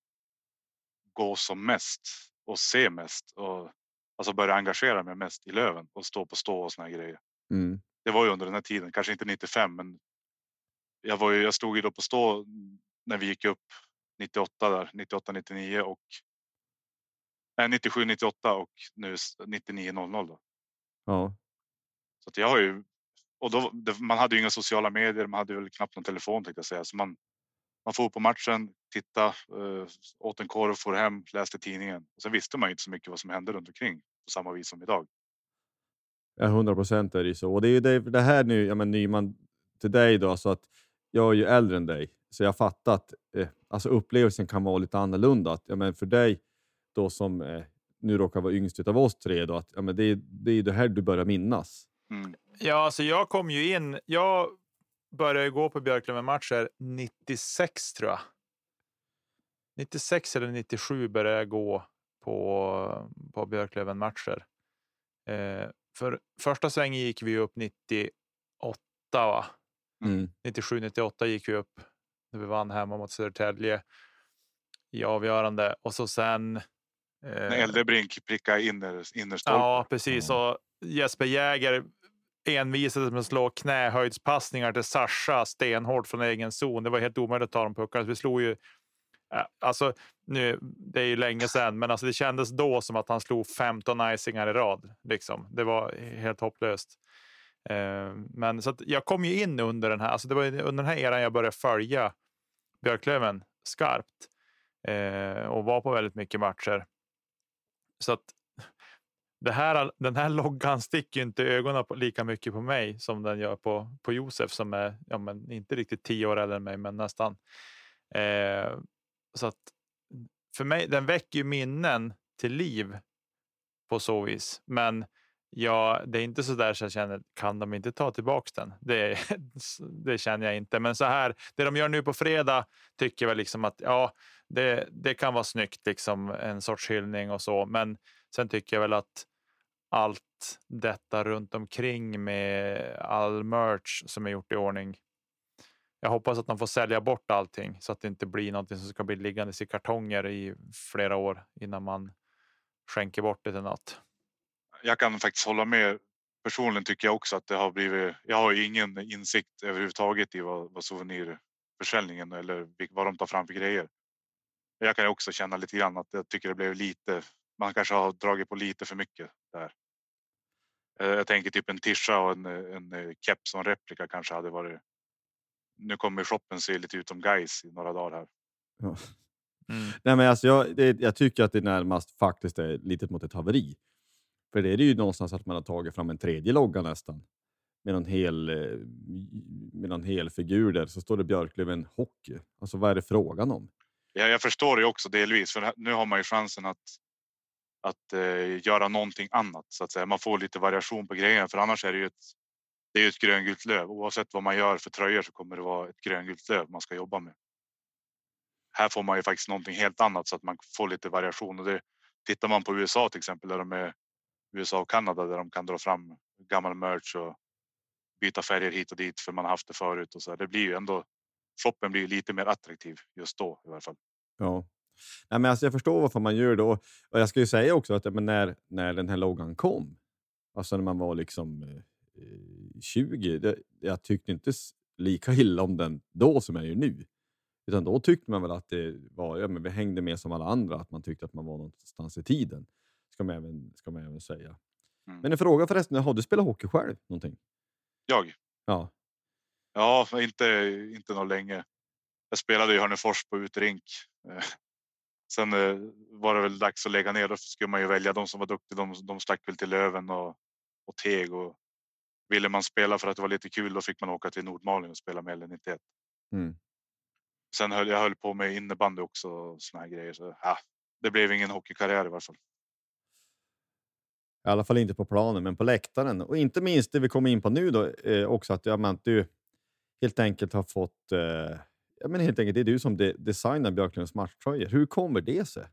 gå som mest och se mest och alltså börja engagera mig mest i Löven och stå på stå och såna grejer. Mm. Det var ju under den här tiden, kanske inte 95, men jag var ju, jag stod ju då på stå när vi gick upp 98 där, 98, 99 och nej, 97, 98 och nu 99, 00 då. Ja. Så att jag har ju och då man hade ju inga sociala medier. Man hade väl knappt någon telefon tänkte jag säga, så man. Man får på matchen, titta, eh, åt en korv, får hem, läste tidningen. Och sen visste man ju inte så mycket vad som hände runt omkring på samma vis som idag. Ja, 100 procent är det ju så. Och det är ju det, det här nu, ja, men Nyman, till dig då, så att jag är ju äldre än dig, så jag fattar att eh, alltså upplevelsen kan vara lite annorlunda. Att, ja, men för dig då som eh, nu råkar vara yngst av oss tre, då, att, ja, men det, är- det är det här du börjar minnas. Mm. Ja, alltså jag kom ju in. Jag började gå på Björklöven-matcher 96 tror jag. 96 eller 97 började jag gå på, på Björklöven-matcher. Eh, för första svängen gick vi upp 98, va? Mm. 97, 98 gick vi upp när vi vann hemma mot Södertälje i avgörande och så sen. När Eh, Eldebrink prickade inner, innerstolpen. Ja, precis. Och Jesper Jäger envisades med att slå knähöjdspassningar till Sascha stenhårt från egen zon. Det var helt omöjligt att ta de puckarna. Vi slog ju. Eh, alltså, nu, det är ju länge sedan, men alltså det kändes då som att han slog 15 icingar i rad. Liksom. Det var helt hopplöst. Eh, Men så att jag kom ju in under den här. Alltså det var under den här eran jag började följa Björklöven skarpt eh, och var på väldigt mycket matcher. Så att det här, den här loggan sticker ju inte ögonen på, lika mycket på mig som den gör på, på Josef som är ja, men inte riktigt tio år äldre än mig, men nästan. Eh, så att för mig, den väcker ju minnen till liv på så vis. Men ja, det är inte så där så jag känner, kan de inte ta tillbaks den? Det, det känner jag inte. Men så här, det de gör nu på fredag tycker jag väl liksom att ja, det, det kan vara snyggt, liksom en sorts hyllning och så. Men sen tycker jag väl att allt detta runt omkring med all merch som är gjort i ordning. Jag hoppas att de får sälja bort allting så att det inte blir någonting som ska bli liggandes i kartonger i flera år innan man skänker bort det till något. Jag kan faktiskt hålla med. Personligen tycker jag också att det har blivit. Jag har ju ingen insikt överhuvudtaget i vad, vad souvenirförsäljningen eller vad de tar fram för grejer. Jag kan ju också känna lite grann att jag tycker det blev lite. Man kanske har dragit på lite för mycket där. Eh, Jag tänker typ en tisha och en, en eh, keps och en replika kanske hade varit. Nu kommer shoppen se lite ut som guys i några dagar här. Ja. Mm. Nej, men alltså jag, det, jag tycker att det närmast faktiskt är litet mot ett haveri. För det är det ju någonstans att man har tagit fram en tredje logga nästan. Med någon hel, eh, med någon hel figur där, så står det Björklöven Hockey. Alltså vad är det frågan om? Ja, jag förstår det också delvis, för nu har man ju chansen att att eh, göra någonting annat så att säga. Man får lite variation på grejerna, för annars är det ju ett. Det är ett gröngult löv. Oavsett vad man gör för tröjor så kommer det vara ett gröngult löv man ska jobba med. Här får man ju faktiskt någonting helt annat så att man får lite variation och det tittar man på USA till exempel där de är USA och Kanada där de kan dra fram gammal merch och byta färger hit och dit för man har haft det förut och så. här. Det blir ju ändå. Shoppen blir lite mer attraktiv just då i alla fall. Ja. Nej, men alltså jag förstår varför man gör det. Och, och jag ska ju säga också att men när, när den här loggan kom, alltså när man var liksom eh, 20, det, jag tyckte inte lika illa om den då som jag gör nu. Utan då tyckte man väl att det var, ja, men vi hängde med som alla andra, att man tyckte att man var någonstans i tiden. Ska man även, ska man även säga. Mm. Men en fråga förresten, har du spelat hockey själv någonting? Jag Ja. Ja, inte inte något länge. Jag spelade i Hörnefors på uterink. Sen eh, var det väl dags att lägga ner. Då skulle man ju välja de som var duktiga. De, de stack väl till Löven och, och Teg. Och ville man spela för att det var lite kul, då fick man åka till Nordmaling och spela med L91. Mm. Sen höll jag höll på med innebandy också och såna här grejer. Så, ja, det blev ingen hockeykarriär i varje fall. I alla fall inte på planen, men på läktaren. Och inte minst det vi kommer in på nu då, eh, också att, ja, att du helt enkelt har fått... Eh, ja, men helt enkelt, det är du som de, designar Björklunds matchtröjor. Hur kommer det sig?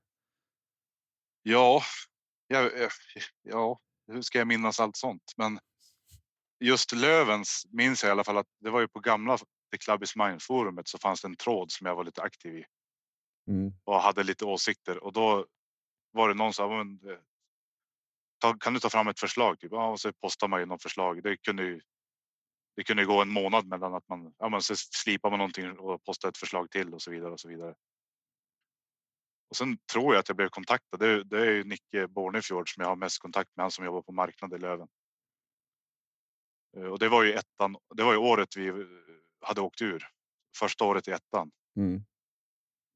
Ja, ja, ja, ja, hur ska jag minnas allt sånt? Men just Lövens minns jag i alla fall att det var ju på gamla The Club is Mine forumet så fanns det en tråd som jag var lite aktiv i Mm. och hade lite åsikter och då var det någon som sa, "Men, eh, kan du ta fram ett förslag? Typ. Ja, och så postar man ju något förslag. Det kunde ju. Det kunde gå en månad mellan att man, ja, men så slipar man någonting och postar ett förslag till och så vidare och så vidare. Och sen tror jag att jag blev kontaktad. Det, det är ju Nicke Bornefjord som jag har mest kontakt med, han som jobbar på marknad i Löven. Eh, Och det var ju ettan. Det var ju året vi eh, hade åkt ur. Första året i ettan Mm.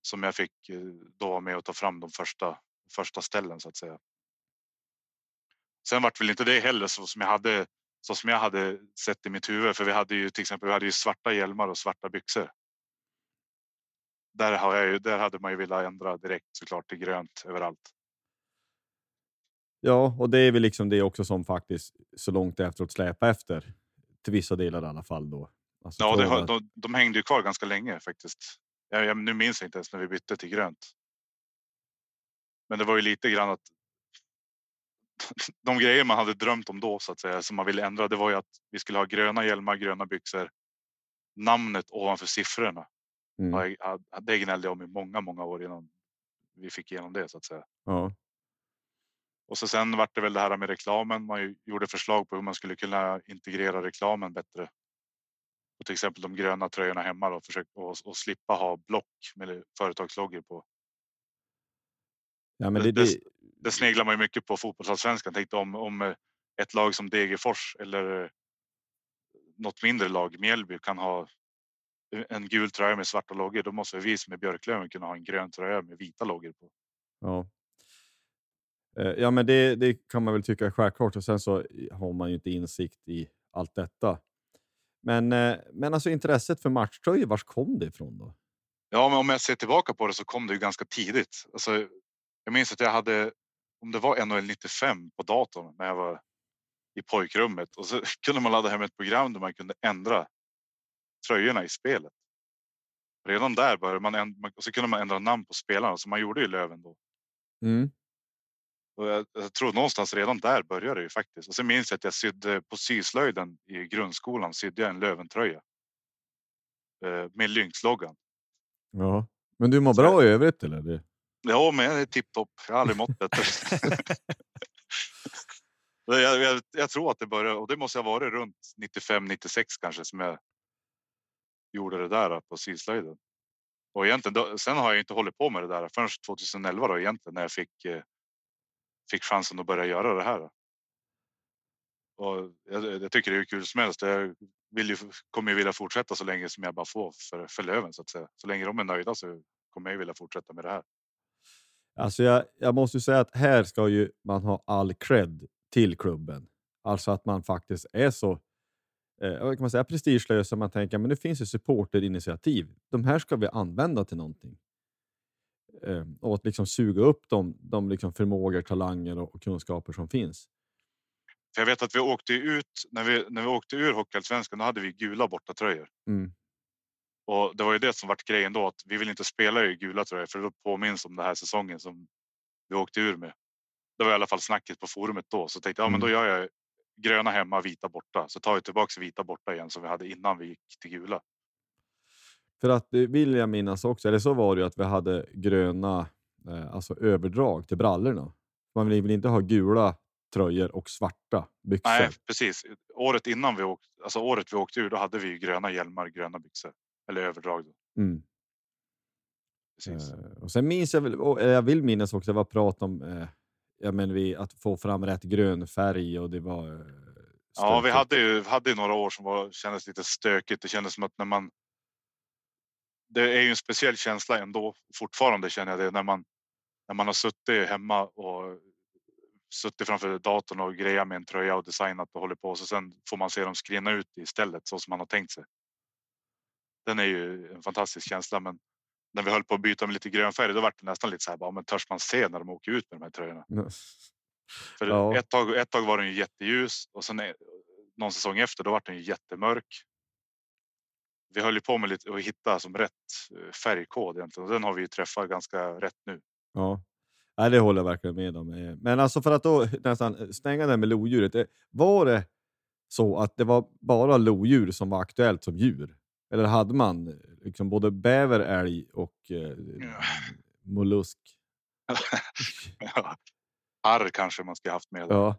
som jag fick eh, då vara med och ta fram de första första ställen så att säga. Sen vart väl inte det heller så som jag hade så som jag hade sett i mitt huvud, för vi hade ju till exempel vi hade ju svarta hjälmar och svarta byxor. Där har jag ju, där hade man ju velat ändra direkt såklart till grönt överallt. Ja, och det är väl liksom det också som faktiskt så långt efteråt släpa efter. Till vissa delar i alla fall då. Alltså Ja, det, att- de, de hängde ju kvar ganska länge faktiskt. Jag, jag, nu minns jag inte ens när vi bytte till grönt. Men det var ju lite grann att de grejer man hade drömt om då så att säga som man ville ändra. Det var ju att vi skulle ha gröna hjälmar, gröna byxor. Namnet ovanför siffrorna. Mm. Det gnällde jag om i många, många år innan vi fick igenom det så att säga. Ja. Och så sen vart det väl det här med reklamen. Man gjorde förslag på hur man skulle kunna integrera reklamen bättre. Och till exempel de gröna tröjorna hemma och försöka och, och slippa ha block med företagsloggor på. ja, men Det- det, det, sneglar man ju mycket på fotbollsallsvenskan. Tänkte om, om eh, ett lag som Degerfors eller eh, något mindre lag, Mjällby, kan ha en gul tröja med svarta loggor. Då måste vi som är Björklöven kunna ha en grön tröja med vita loggor på. Ja. Eh, Ja, men det, det kan man väl tycka är självklart och sen så har man ju inte insikt i allt detta. Men, eh, men alltså intresset för matchtröjor, vars kom det ifrån då? Ja, men om jag ser tillbaka på det så kom det ju ganska tidigt. Alltså, jag minns att jag hade, om det var NHL 95 på datorn när jag var i pojkrummet och så kunde man ladda hem ett program där man kunde ändra tröjorna i spelet. Redan där började man, och så kunde man ändra namn på spelarna som man gjorde i Löven då. Mm. Och jag, jag tror någonstans redan där började det ju faktiskt. Och sen minns jag att jag sydde på syslöjden i grundskolan sydde jag en Löventröja. Eh, med Lynx-loggan. Ja. Men du mår Så- bra i övrigt eller? Ja, men jag är tipptopp. Jag har aldrig mått bättre. jag, jag, jag tror att det började och det måste ha varit runt 95 96 kanske som jag. Gjorde det där på syslöjden. Och egentligen då, sen har jag inte hållit på med det där förrän 2011 då egentligen när jag fick. Eh, fick chansen att börja göra det här. Och jag, jag tycker det är kul som helst. Jag vill ju, kommer ju vilja fortsätta så länge som jag bara får för, för Löven så att säga. Så länge de är nöjda så kommer jag vilja fortsätta med det här. Alltså jag, jag måste ju säga att här ska ju man ha all cred till klubben. Alltså att man faktiskt är så eh, kan man säga, prestigelösa. Man tänker men det finns ju supporterinitiativ. De här ska vi använda till någonting. Eh, och att liksom suga upp de, de liksom förmågor, talanger och, och kunskaper som finns. För jag vet att vi åkte ut när vi när vi åkte ur Hockeyallsvenskan. Då hade vi gula bortatröjor Mm. Och det var ju det som vart grejen då att vi vill inte spela i gula tröjor för då påminns om den här säsongen som vi åkte ur med. Det var i alla fall snacket på forumet då så tänkte jag ja, men då gör jag gröna hemma, vita borta så tar vi tillbaks vita borta igen som vi hade innan vi gick till gula. För att det vill jag minnas också, eller så var det ju att vi hade gröna eh, alltså överdrag till brallorna. Man vill inte ha gula tröjor och svarta byxor? Nej, precis. Året innan vi åkte, alltså året vi åkte ur, då hade vi ju gröna hjälmar, gröna byxor eller överdrag. Då. Mm. Precis. Eh, och sen minns jag väl, jag vill minnas också, det var prat om eh, ja, men vi, att få fram rätt grön färg och det var... Eh, Ja, vi hade ju hade några år som var, kändes lite stökigt. Det kändes som att när man. Det är ju en speciell känsla ändå. Fortfarande känner jag det när man. när man har suttit hemma och suttit framför datorn och grejat med en tröja och designat och håller på så sen får man se dem skrinna ut istället så som man har tänkt sig. Den är ju en fantastisk känsla, men när vi höll på att byta med lite grön färg, då var det nästan lite så här, bara, men törs man se när de åker ut med de här tröjorna? För Ja. ett, tag, ett tag var den ju jätteljus och sen eh, någon säsong efter då var den ju jättemörk. Vi höll ju på med lite att hitta som rätt eh, färgkod egentligen och den har vi ju träffat ganska rätt nu. Ja, Nej, det håller jag verkligen med om. Eh, Men alltså för att då nästan stänga det med lodjuret. eh, Var det så att det var bara lodjur som var aktuellt som djur? Eller hade man eh, liksom både bäver, älg och eh, Ja. mollusk? Arr kanske man ska haft med. Ja,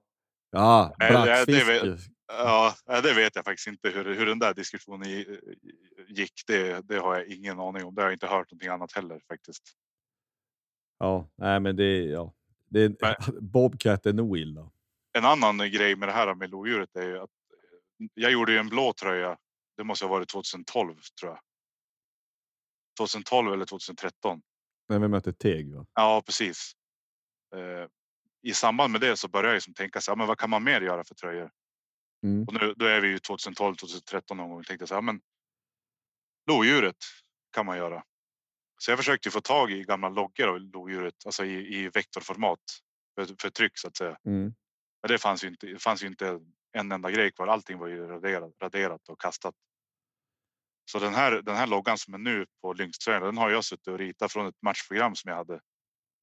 ja det- det Ja, det vet jag faktiskt inte hur, hur den där diskussionen gi- gick. Det, det har jag ingen aning om. Det har jag inte hört någonting annat heller faktiskt. Ja, nej men det ja. Det är, Nej. Bobcat är nog illa. En annan grej med det här med lodjuret är ju att jag gjorde ju en blå tröja. Det måste ha varit 2012 tror jag. 2012 eller 2013. När vi mötte Teg va? Ja, precis. Eh, I samband med det så började jag ju som tänka så här, men vad kan man mer göra för tröjor? Mm. Och nu då är vi ju 2012, 2013 någon gång. Tänkte jag så här, men lodjuret kan man göra. Så jag försökte få tag i gamla loggor av lodjuret, alltså i, i vektorformat för, för tryck så att säga. Mm. Men det fanns ju inte. Det fanns ju inte en enda grej kvar. Allting var ju raderat, raderat och kastat. Så den här, den här loggan som är nu på Lynx-tröjan, den har jag suttit och ritat från ett matchprogram som jag hade.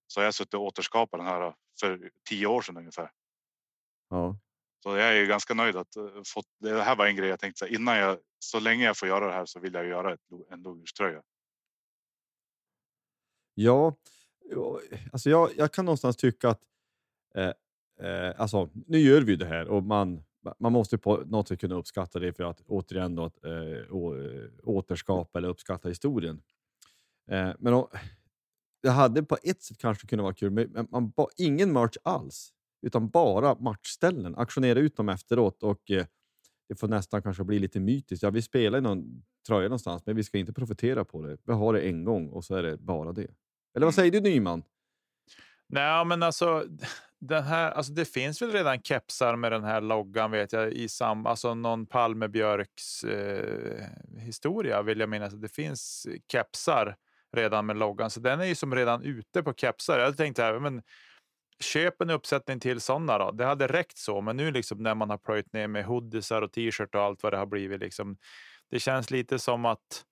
Så har jag suttit och återskapat den här för tio år sedan ungefär. Ja. Så jag är ju ganska nöjd att eh, fått. Det här var en grej jag tänkte så innan jag så länge jag får göra det här så vill jag göra ett, en lodjurströja. Ja, alltså jag, jag kan någonstans tycka att eh, eh, alltså, nu gör vi det här och man, man måste på något sätt kunna uppskatta det för att återigen då, att, eh, å, eh, återskapa eller uppskatta historien. Eh, men det hade på ett sätt kanske kunnat vara kul, men men man, ba, ingen merch alls, utan bara matchställen. Aktionera ut dem efteråt och eh, det får nästan kanske bli lite mytiskt. Ja, vi spelar i någon tröja någonstans, men vi ska inte profitera på det. Vi har det en gång och så är det bara det. Eller vad säger du Nyman? Nej, men alltså, den här, alltså det finns väl redan kepsar med den här loggan vet jag i sam, alltså någon Palmebjörks eh, historia vill jag minnas. att Det finns kepsar redan med loggan, så den är ju som redan ute på kepsar. Jag tänkte här, men köp en uppsättning till sådana då. Det hade räckt så, men nu liksom när man har plöjt ner med hoodiesar och t-shirt och allt vad det har blivit liksom. Det känns lite som att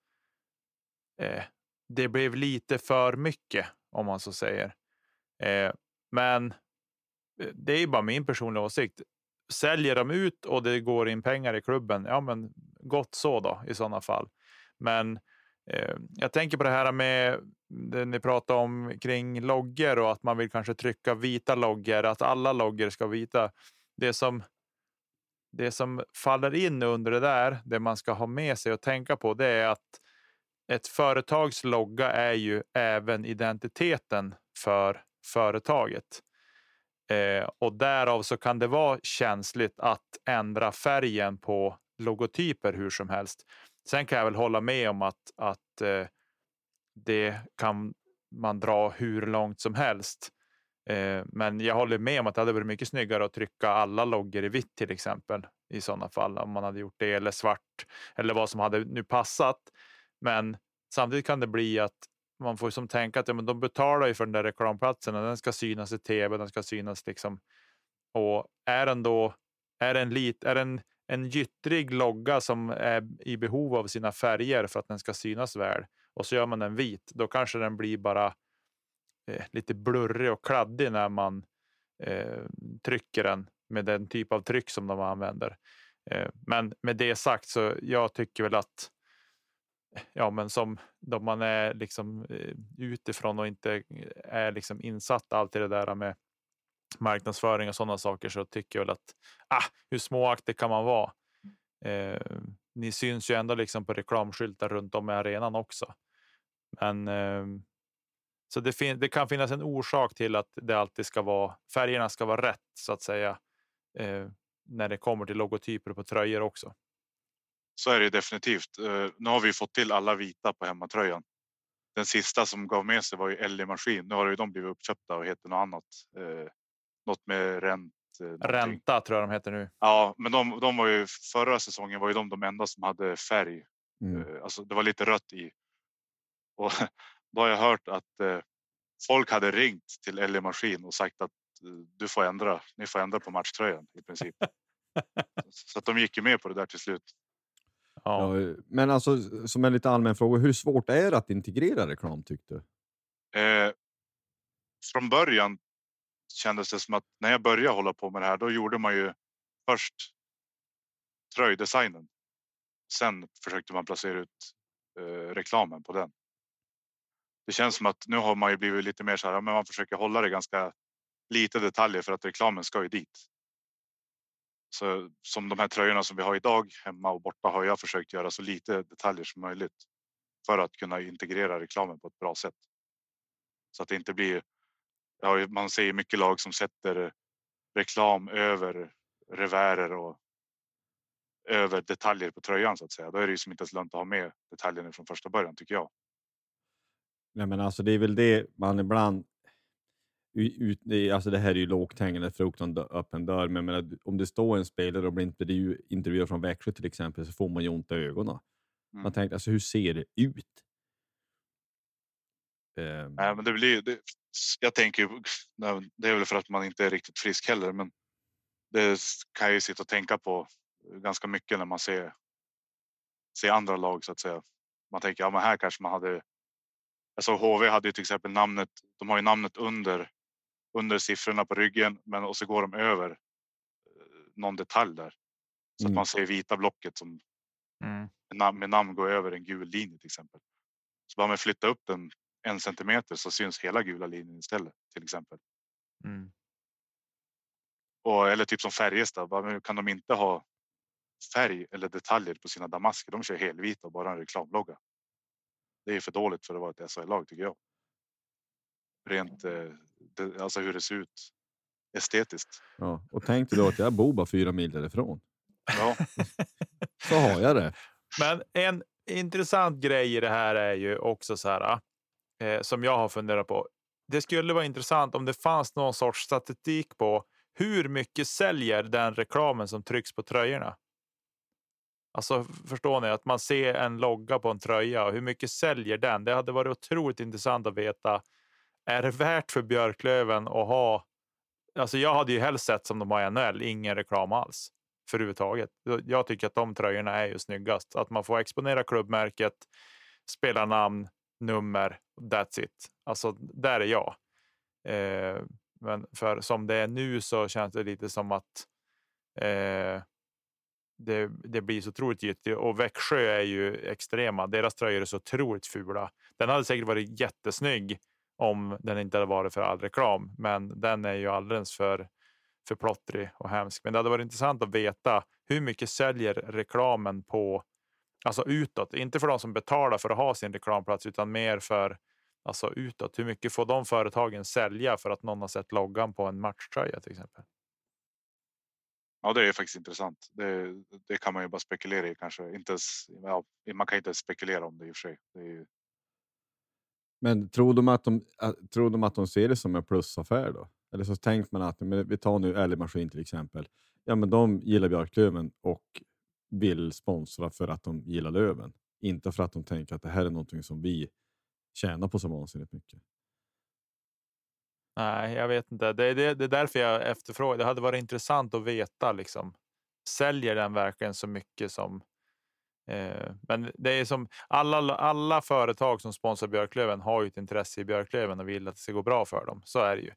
eh, det blev lite för mycket om man så säger. Eh, men det är bara min personliga åsikt. Säljer de ut och det går in pengar i klubben, ja men gott så då i sådana fall. Men eh, jag tänker på det här med det ni pratar om kring loggor och att man vill kanske trycka vita loggor, att alla loggor ska vita. Det som det som faller in under det där, det man ska ha med sig och tänka på, det är att ett företags logga är ju även identiteten för företaget. Eh, och därav så kan det vara känsligt att ändra färgen på logotyper hur som helst. Sen kan jag väl hålla med om att, att eh, det kan man dra hur långt som helst. Eh, men jag håller med om att det hade varit mycket snyggare att trycka alla loggor i vitt till exempel i sådana fall om man hade gjort det eller svart eller vad som hade nu passat. Men samtidigt kan det bli att man får som tänka att ja, men de betalar ju för den där reklamplatsen och den ska synas i tv, den ska synas liksom. Och är den då, är den lit, är den en gyttrig logga som är i behov av sina färger för att den ska synas väl och så gör man den vit, då kanske den blir bara eh, lite blurrig och kladdig när man eh, trycker den med den typ av tryck som de använder. Eh, men med det sagt så jag tycker väl att ja, men som då man är liksom eh, utifrån och inte eh, är liksom insatt allt i det där med marknadsföring och sådana saker så tycker jag väl att ah, hur småaktig kan man vara? Eh, ni syns ju ändå liksom på reklamskyltar runt om i arenan också. Men eh, så det, fin- det kan finnas en orsak till att det alltid ska vara färgerna ska vara rätt så att säga eh, när det kommer till logotyper på tröjor också. Så är det definitivt. Eh, nu har vi fått till alla vita på hemmatröjan. den sista som gav med sig var ju LE Maskin. Nu har ju de blivit uppköpta och heter något annat. Eh, något med rent. Eh, någonting. Ränta tror jag de heter nu. Ja, men de, de var ju förra säsongen var ju de de enda som hade färg. Mm. Alltså det var lite rött i. Och då har jag hört att folk hade ringt till LE Maskin och sagt att du får ändra. Ni får ändra på matchtröjan i princip. Så att de gick ju med på det där till slut. Ja. Men alltså, som en lite allmän fråga, hur svårt är det att integrera reklam tyckte du? Eh, från början kändes det som att när jag började hålla på med det här, då gjorde man ju först tröjdesignen. Sen försökte man placera ut eh, reklamen på den. Det känns som att nu har man ju blivit lite mer så här, men man försöker hålla det ganska lite detaljer för att reklamen ska ju dit. Så som de här tröjorna som vi har idag hemma och borta har jag försökt göra så lite detaljer som möjligt för att kunna integrera reklamen på ett bra sätt. Så att det inte blir. Ja, man ser mycket lag som sätter reklam över revärer och över detaljer på tröjan så att säga. Då är det ju som inte ens lönt att ha med detaljerna från första början tycker jag. Nej, men alltså, det är väl det man ibland... Ut, alltså, det här är ju lågt hängande frukt och en öppen dörr, men jag menar, om det står en spelare och blir intervju, intervjuad från Växjö till exempel så får man ju ont i ögonen. Man Mm. tänkte, alltså, hur ser det ut? Ehm, Nej, men det blir. Det, jag tänker Det är väl för att man inte är riktigt frisk heller, men det kan jag ju sitta och tänka på ganska mycket när man ser. Ser andra lag så att säga. Man tänker ja, men här kanske man hade. Alltså HV hade ju till exempel namnet. De har ju namnet under under siffrorna på ryggen, men och så går de över eh, någon detalj där så Mm. att man ser vita blocket som Mm. namn, med namn går över en gul linje till exempel. Så bara man flytta upp den en centimeter så syns hela gula linjen istället till exempel. Mm. Och, eller typ som Färjestad, bara, kan de inte ha färg eller detaljer på sina damasker? De kör helvita och bara en reklamlogga. Det är för dåligt för att vara ett SHL-lag tycker jag. Rent eh, det, alltså hur det ser ut estetiskt. ja. Och tänk dig då att jag bor bara fyra mil därifrån. Ja, Så har jag det. Men en intressant grej i det här är ju också så här eh, som jag har funderat på. Det skulle vara intressant om det fanns någon sorts statistik på hur mycket säljer den reklamen som trycks på tröjorna. Alltså förstår ni att man ser en logga på en tröja och hur mycket säljer den? Det hade varit otroligt intressant att veta. Är det värt för Björklöven att ha? Alltså jag hade ju helst sett som de har i NHL, ingen reklam alls för överhuvudtaget. Jag tycker att de tröjorna är ju snyggast. Att man får exponera klubbmärket, spela namn, nummer, that's it. Alltså där är jag. Eh, men för som det är nu så känns det lite som att eh, det, det blir så otroligt gyttigt och Växjö är ju extrema. Deras tröjor är så otroligt fula. Den hade säkert varit jättesnygg om den inte hade varit för all reklam, men den är ju alldeles för för plottrig och hemsk. Men det hade varit intressant att veta hur mycket säljer reklamen på alltså utåt, inte för de som betalar för att ha sin reklamplats, utan mer för alltså utåt. Hur mycket får de företagen sälja för att någon har sett loggan på en matchtröja till exempel? ja, det är faktiskt intressant. Det, det kan man ju bara spekulera i kanske. Inte ens, ja, man kan inte ens spekulera om det i och för sig. Det är ju, men tror de att de, äh, tror de att de ser det som en plusaffär då? Eller så tänker man att, men vi tar nu älgmaskin till exempel. Ja, men de gillar Björklöven och vill sponsra för att de gillar Löven. Inte för att de tänker att det här är någonting som vi tjänar på så vansinnigt mycket. Nej, jag vet inte. Det, är det, det är därför jag efterfrågar. Det hade varit intressant att veta liksom. Säljer den verkligen så mycket som? Eh, men det är som alla, alla företag som sponsrar Björklöven har ju ett intresse i Björklöven och vill att det ska gå bra för dem. Så är det ju.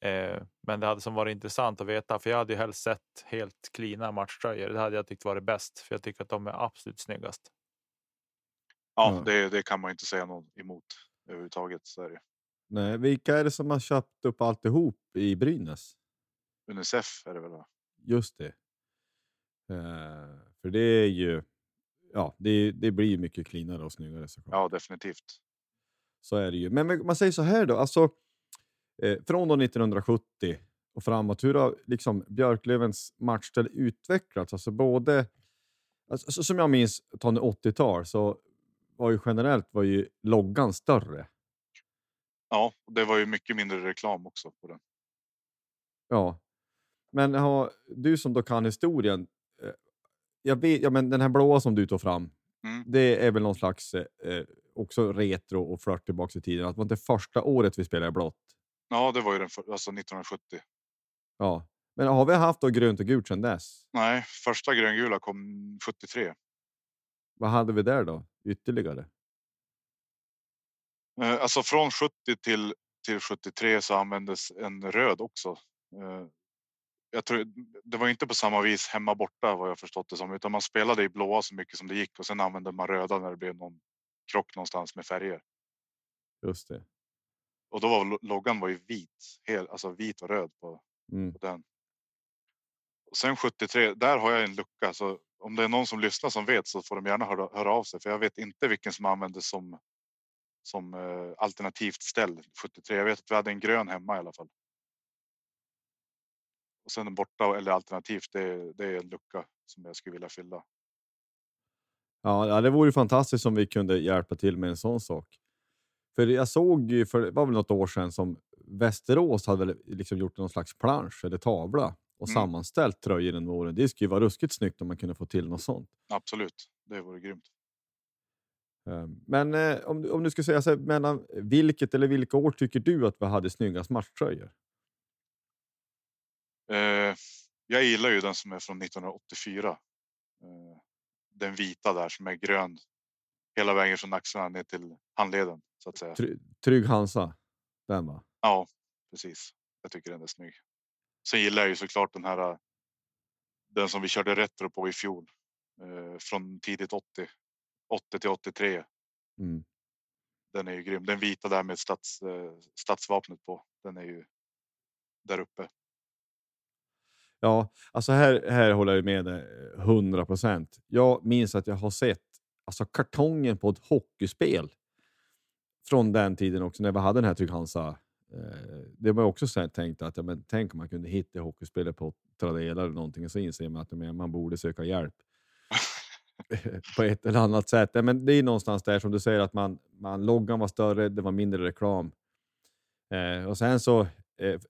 Eh, men det hade som varit intressant att veta, för jag hade ju helst sett helt klina matchtröjor. Det hade jag tyckt varit bäst, för jag tycker att de är absolut snyggast. ja, Ja. Det, det kan man inte säga något emot överhuvudtaget. Så är det. Nej, vilka är det som har köpt upp alltihop i Brynäs? Unicef är det väl? va? Just det. Eh, för det är ju, ja, det, det blir mycket cleanare och snyggare såklart. Ja, definitivt. Så är det ju. Men man säger så här då, alltså eh, från då 1970 och framåt, hur har liksom Björklövens matchställ utvecklats? Alltså både, alltså, så som jag minns Tony 80-tal, så var ju generellt var ju loggan större. Ja, det var ju mycket mindre reklam också på den. Ja. Men har, du som då kan historien. Jag vet, ja, men den här blåa som du tog fram. Mm. Det är väl någon slags eh, eh, också retro och flört tillbaka i tiden. Att det var inte första året vi spelade blått. Ja, det var ju den för, alltså 1970. Ja. Men har vi haft då grönt och gult sedan dess? Nej, första gröngula kom 73. Vad hade vi där då? Ytterligare? Eh, alltså från 70 till till 73 så användes en röd också. Eh, jag tror det var inte på samma vis hemma borta vad jag förstått det som, utan man spelade i blåa så mycket som det gick och sen använde man röda när det blev någon krock någonstans med färger. Just det. Och då var lo- loggan var ju vit, hel, alltså vit och röd på, Mm. på den. Och sen 73, där har jag en lucka så om det är någon som lyssnar som vet så får de gärna höra, höra av sig för jag vet inte vilken som användes som som eh, alternativt ställ 73. Jag vet att vi hade en grön hemma i alla fall. Och sen en borta eller alternativt. Det, är- det är en lucka som jag skulle vilja fylla. Ja, det vore fantastiskt om vi kunde hjälpa till med en sån sak. För jag såg ju för det var väl något år sedan som Västerås hade liksom gjort någon slags plansch eller tavla och Mm. sammanställt tröjor genom åren. Det skulle ju vara ruskigt snyggt om man kunde få till något sånt. Absolut, det vore grymt. Eh, Men eh, om, du- om du ska säga så här, mellan vilket eller vilka år tycker du att vi hade snyggast matchtröjor? Eh, jag gillar ju den som är från 1984. Eh, den vita där som är grön hela vägen från axlarna ner till handleden så att säga. Try- Trygg Hansa, den va? Ja, precis. Jag tycker den är snygg. Sen gillar jag ju såklart den här. Den som vi körde retro på i fjol. Eh, från tidigt 80. 80 till 83. Mm. Den är ju grym. Den vita där med stats, stadsvapnet på. Den är ju där uppe. Ja, alltså här, här håller jag med dig eh, 100 procent. Jag minns att jag har sett alltså kartongen på ett hockeyspel från den tiden också när vi hade den här Trygg Hansa. Eh, det var också så här tänkt att ja, men, tänk om man kunde hitta hockeyspelet på Tradera eller någonting och så inser man att men, man borde söka hjälp på ett eller annat sätt. Men det är någonstans där som du säger att man, man loggan var större, det var mindre reklam. Eh, och sen så eh,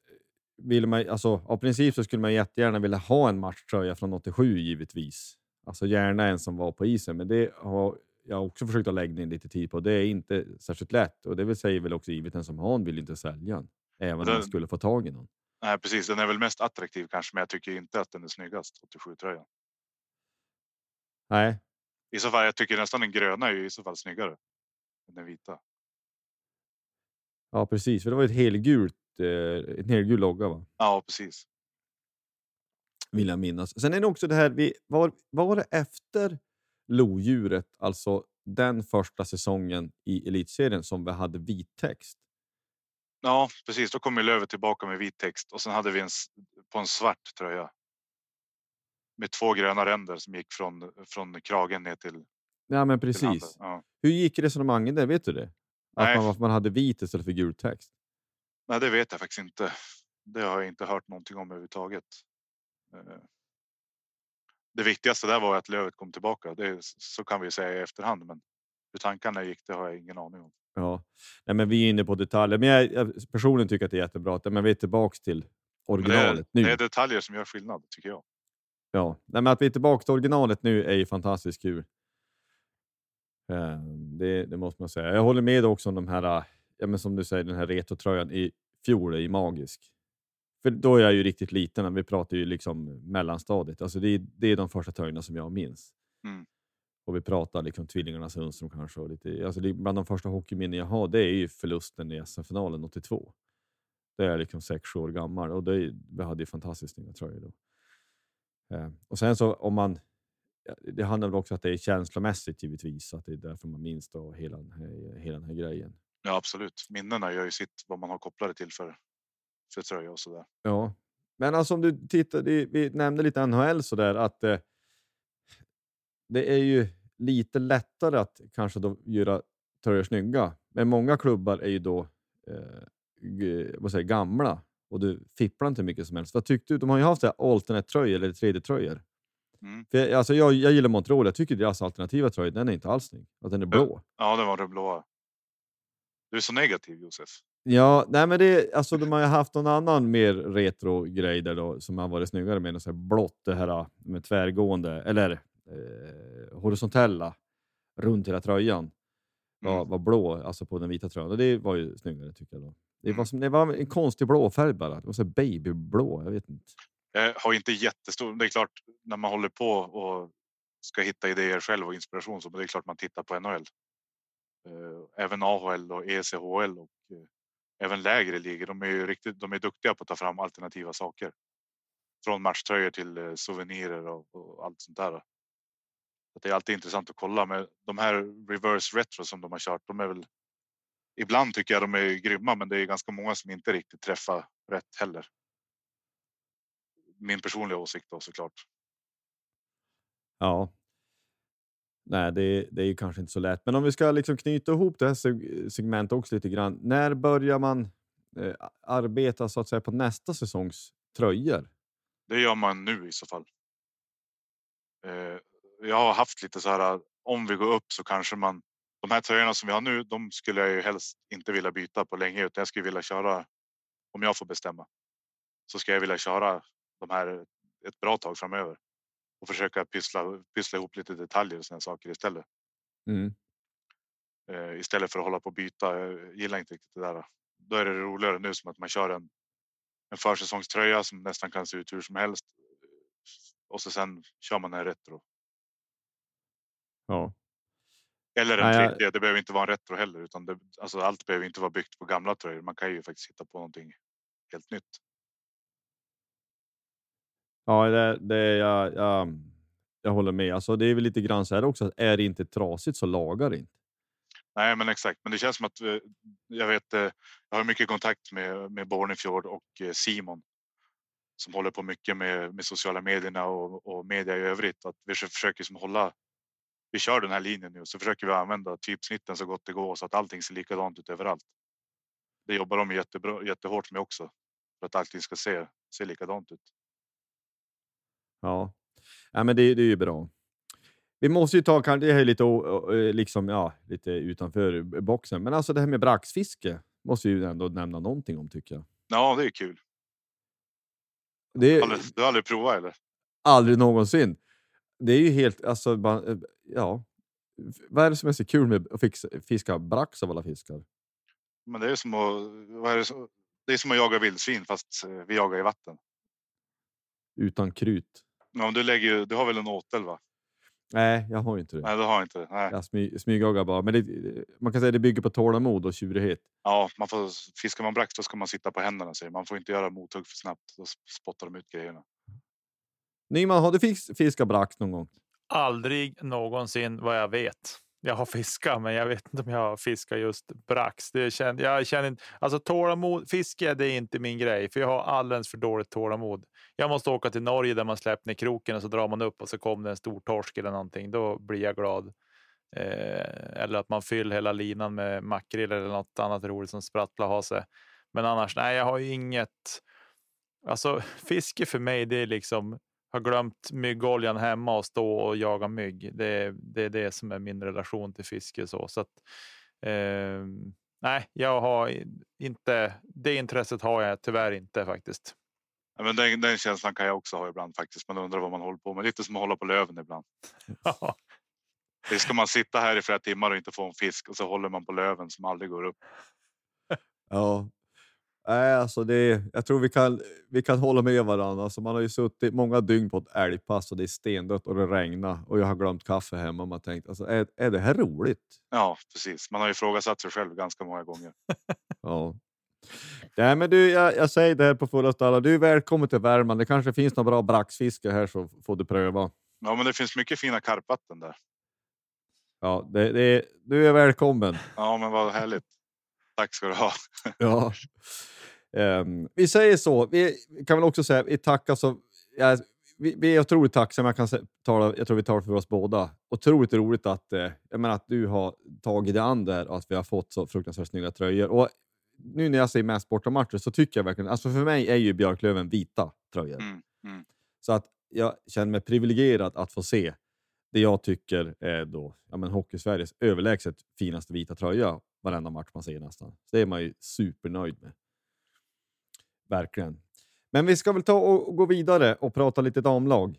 vill man, alltså, av princip så skulle man jättegärna vilja ha en matchtröja från 87 givetvis. Alltså gärna en som var på isen, men det har jag också försökt att lägga in lite tid på. Det är inte särskilt lätt och det vill säga väl också givet den som har en vill inte sälja den. Även om Den- man skulle få tag i någon. Nej, precis. Den är väl mest attraktiv kanske, men jag tycker inte att den är snyggast. 87 tröjan. Nej, I så fall, jag tycker nästan den gröna är ju i så fall snyggare. Än den vita. ja precis. För det var ett helgult, eh, en helgul logga va? Ja, precis. vill jag minnas. Sen är det också det här, vi, var, var det efter lodjuret, alltså den första säsongen i elitserien som vi hade vit text? Ja, precis. Då kom Lövet tillbaka med vit text och sen hade vi en på en svart tröja. Med två gröna ränder som gick från från kragen ner till. Ja, men precis. Ja. Hur gick resonemanget där? Vet du det? Att man, man hade vit istället för gul text? Nej, det vet jag faktiskt inte. Det har jag inte hört någonting om överhuvudtaget. Eh, Det viktigaste där var att Lövet kom tillbaka. Det, så kan vi säga i efterhand, men hur tankarna gick, det har jag ingen aning om. Ja, Nej, men vi är inne på detaljer. Men jag, jag personligen tycker att det är jättebra att men vi är tillbaks till det, originalet är, nu. det är detaljer som gör skillnad tycker jag. Ja, Nej, men att vi är tillbaka till originalet nu är ju fantastiskt kul. Eh, Det, det måste man säga. Jag håller med också om de här, ja, men som du säger, den här retrotröjan i fjol är ju magisk. För då är jag ju riktigt liten. Vi pratar ju liksom mellanstadiet. Alltså det, är, det är de första tröjorna som jag minns. Mm. Och vi pratar liksom tvillingarna Sundström kanske. Och lite, alltså bland de första hockeyminnen jag har, det är ju förlusten i SM-finalen 82. Det är liksom sex sju år gammal och det, vi hade ju fantastiskt snygga tröjor då. Eh, och sen så om man, det handlar väl också om att det är känslomässigt givetvis, att det är därför man minns då hela, hela den här grejen. Ja, absolut. Minnena gör ju sitt vad man har kopplat det till för, för tröja och så där. Ja, men alltså om du tittar, vi nämnde lite NHL så där att eh, det är ju lite lättare att kanske då göra tröjor snygga. Men många klubbar är ju då eh, vad säger, gamla och du fipplar inte mycket som helst. Vad tyckte du? De har ju haft alternate-tröjor eller 3D-tröjor. Mm. För, jag- alltså, jag, jag gillar Montreal, jag tycker deras alternativa tröja, den är inte alls snygg. Att den är blå. Ja, det var det blåa. Du är så negativ Josef. Ja, nej men det, alltså de har ju haft någon annan mer retro-grej där då, som har varit snyggare med något så här blått, det här med tvärgående, eller eh, horisontella runt hela tröjan. Var, Mm. var blå, alltså på den vita tröjan. Och det var ju snyggare tycker jag. Då. Det, var Mm. som, det var en konstig blå färg bara. Det var så babyblå, jag vet inte. Jag har inte jättestor, det är klart när man håller på och ska hitta idéer själv och inspiration så det är klart man tittar på NHL. Eh, även AHL och ECHL och eh, även lägre ligor. De är ju riktigt, de är duktiga på att ta fram alternativa saker. Från matchtröjor till eh, souvenirer och, och allt sånt där. Så det är alltid intressant att kolla med de här reverse retro som de har kört. De är väl ibland tycker jag de är grymma, men det är ganska många som inte riktigt träffar rätt heller. Min personliga åsikt då såklart. Ja. Nej, det, det är ju kanske inte så lätt. Men om vi ska liksom knyta ihop det här segmentet också lite grann. När börjar man eh, arbeta så att säga på nästa säsongs tröjor? Det gör man nu i så fall. Eh, jag har haft lite så här. Om vi går upp så kanske man. De här tröjorna som vi har nu, de skulle jag ju helst inte vilja byta på länge, utan jag skulle vilja köra. Om jag får bestämma. Så ska jag vilja köra de här ett bra tag framöver. Och försöka pyssla, pyssla ihop lite detaljer och såna saker istället. Mm. Eh, istället för att hålla på och byta. Jag gillar inte riktigt det där. Då är det roligare nu som att man kör en, en försäsongströja som nästan kan se ut hur som helst. Och så sen kör man en retro. Ja. Eller en Nej, jag- tredje. Det behöver inte vara en retro heller, utan det, alltså allt behöver inte vara byggt på gamla tröjor. Man kan ju faktiskt hitta på någonting helt nytt. Ja, det, det, jag, jag, jag håller med. Alltså, det är väl lite grann så här också, att är det inte trasigt så lagar det inte. Nej, men exakt. Men det känns som att eh, jag vet. Eh, jag har mycket kontakt med med Bornefjord och eh, Simon. Som håller på mycket med, med sociala medierna och, och media i övrigt. Att vi försöker som hålla. Vi kör den här linjen nu och så försöker vi använda typsnitten så gott det går så att allting ser likadant ut överallt. Det jobbar de jättebra, jättehårt med också. För att allting ska se, se likadant ut. Ja, ja men det, det är ju bra. Vi måste ju ta, det här är lite, eh, liksom, ja, lite utanför boxen, men alltså det här med braxfiske måste vi ju ändå nämna någonting om tycker jag. Ja, det är kul. Det Aldrig, du har aldrig provat eller? aldrig någonsin. Det är ju helt, alltså, eh, ja. Vad är det som är så kul med att fixa, fiska brax av alla fiskar? Men det är som att, vad är det, så- det är som att jaga vildsvin fast eh, vi jagar i vatten. Utan krut. Om du lägger, du har väl en åtel va? Nej, jag har inte det. Nej, det har inte. Nej. Jag smy, smygjagar bara. Men det, man kan säga att det bygger på tålamod och tjurighet. Ja, man får, fiskar man brax då ska man sitta på händerna säger man. får inte göra mothugg för snabbt. Då spottar de ut grejerna. Nyman, har du fis, fiskat brax någon gång? Aldrig någonsin vad jag vet. Jag har fiskat, men jag vet inte om jag har fiskat just brax. Det känner, jag känner inte, alltså tålamod, fiske det är inte min grej, för jag har alldeles för dåligt tålamod. Jag måste åka till Norge där man släpper ner kroken och så drar man upp och så kommer det en stor torsk eller någonting. Då blir jag glad. Eh, eller att man fyller hela linan med makrill eller något annat roligt som sprattlar har sig. Men annars, nej, jag har ju inget. Alltså fiske för mig, det är liksom har glömt myggoljan hemma och stå och jaga mygg. Det, är- det är det som är min relation till fiske. Så, så att, eh, nej, jag har inte. Det intresset har jag tyvärr inte faktiskt. Ja, men den, den känslan kan jag också ha ibland faktiskt. Man undrar vad man håller på med. Lite som att hålla på löven ibland. Det ska man sitta här i flera timmar och inte få en fisk och så håller man på löven som aldrig går upp. Ja. Nej, alltså det, jag tror vi kan, vi kan hålla med varandra. Alltså man har ju suttit många dygn på ett älgpass och det är stendött och det regnar och jag har glömt kaffe hemma. Man tänkt, alltså, är, är det här roligt? Ja, precis. Man har ju ifrågasatt sig själv ganska många gånger. Ja. Nej, men du, jag, jag säger det här på fullaste alla. Du är välkommen till Värmland. Det kanske finns några bra braxfiske här så får du pröva. Ja, men det finns mycket fina karpvatten där. Ja, det, det, du är välkommen. Ja, men vad härligt. Tack ska du ha. Ja. Ehm, vi säger så. Vi kan väl också säga vi tackar så. Ja, vi, vi är otroligt tacksamma. Jag, kan tala, jag tror vi talar för oss båda. Otroligt roligt att, eh, jag menar att du har tagit dig an där och att vi har fått så fruktansvärt snygga tröjor. Och nu när jag säger mest bortamatcher så tycker jag verkligen, alltså för mig är ju Björklöven vita tröjor. Mm, mm. Så att jag känner mig privilegierad att få se det jag tycker är då ja, men Hockeysveriges överlägset finaste vita tröja varenda match man ser nästan. Så det är man ju supernöjd med. Verkligen. Men vi ska väl ta och gå vidare och prata lite damlag.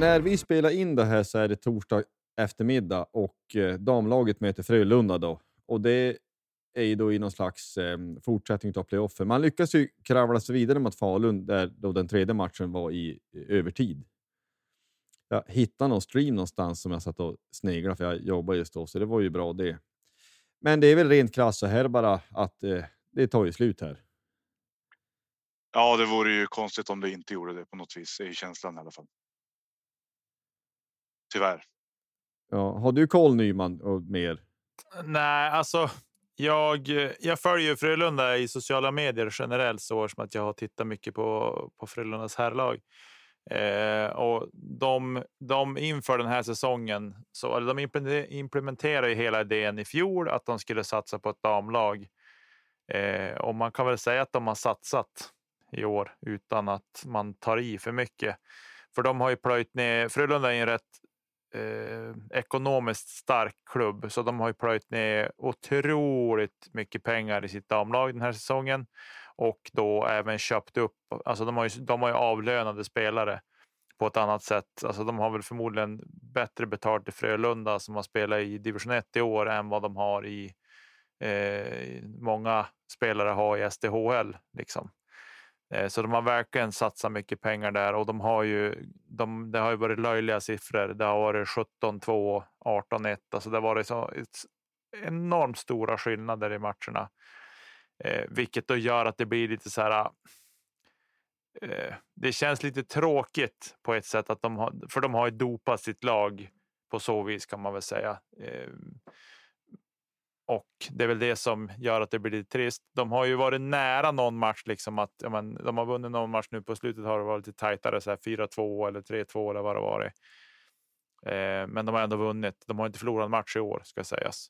När vi spelar in det här så är det torsdag eftermiddag och eh, damlaget möter Frölunda då. Och det är ju då i någon slags eh, fortsättning av playoffen. Man lyckas ju kravla sig vidare mot Falun där då den tredje matchen var i övertid. Jag hittade någon stream någonstans som jag satt och sneglade för jag jobbar just då, så det var ju bra det. Men det är väl rent krasst så här bara att eh, det tar ju slut här. Ja, det vore ju konstigt om det inte gjorde det på något vis. Är känslan i alla fall. Tyvärr. Ja, har du koll Nyman och mer? Nej, alltså jag, jag följer Frölunda i sociala medier generellt så som att jag har tittat mycket på, på Frölundas herrlag. Eh, och de, de inför den här säsongen, så, de implementerar ju hela idén i fjol att de skulle satsa på ett damlag. Eh, och man kan väl säga att de har satsat i år utan att man tar i för mycket. För de har ju plöjt ner, Frölunda är en rätt eh, ekonomiskt stark klubb, så de har ju plöjt ner otroligt mycket pengar i sitt damlag den här säsongen och då även köpt upp. Alltså de har ju, de har ju avlönade spelare på ett annat sätt. Alltså de har väl förmodligen bättre betalt i Frölunda som har spelat i division 1 i år än vad de har i eh, många spelare har i SDHL liksom. Eh, så de har verkligen satsat mycket pengar där och de har ju. De, det har ju varit löjliga siffror. Det har varit 17-2, 18-1. Alltså det har varit så enormt stora skillnader i matcherna, eh, vilket då gör att det blir lite så här. Eh, det känns lite tråkigt på ett sätt att de har, för de har ju dopat sitt lag på så vis kan man väl säga. Eh, och det är väl det som gör att det blir lite trist. De har ju varit nära någon match, liksom att ja, men, de har vunnit någon match nu på slutet har det varit lite tajtare, så här 4-2 eller 3-2 eller vad det varit. Eh, men de har ändå vunnit. De har inte förlorat en match i år ska sägas.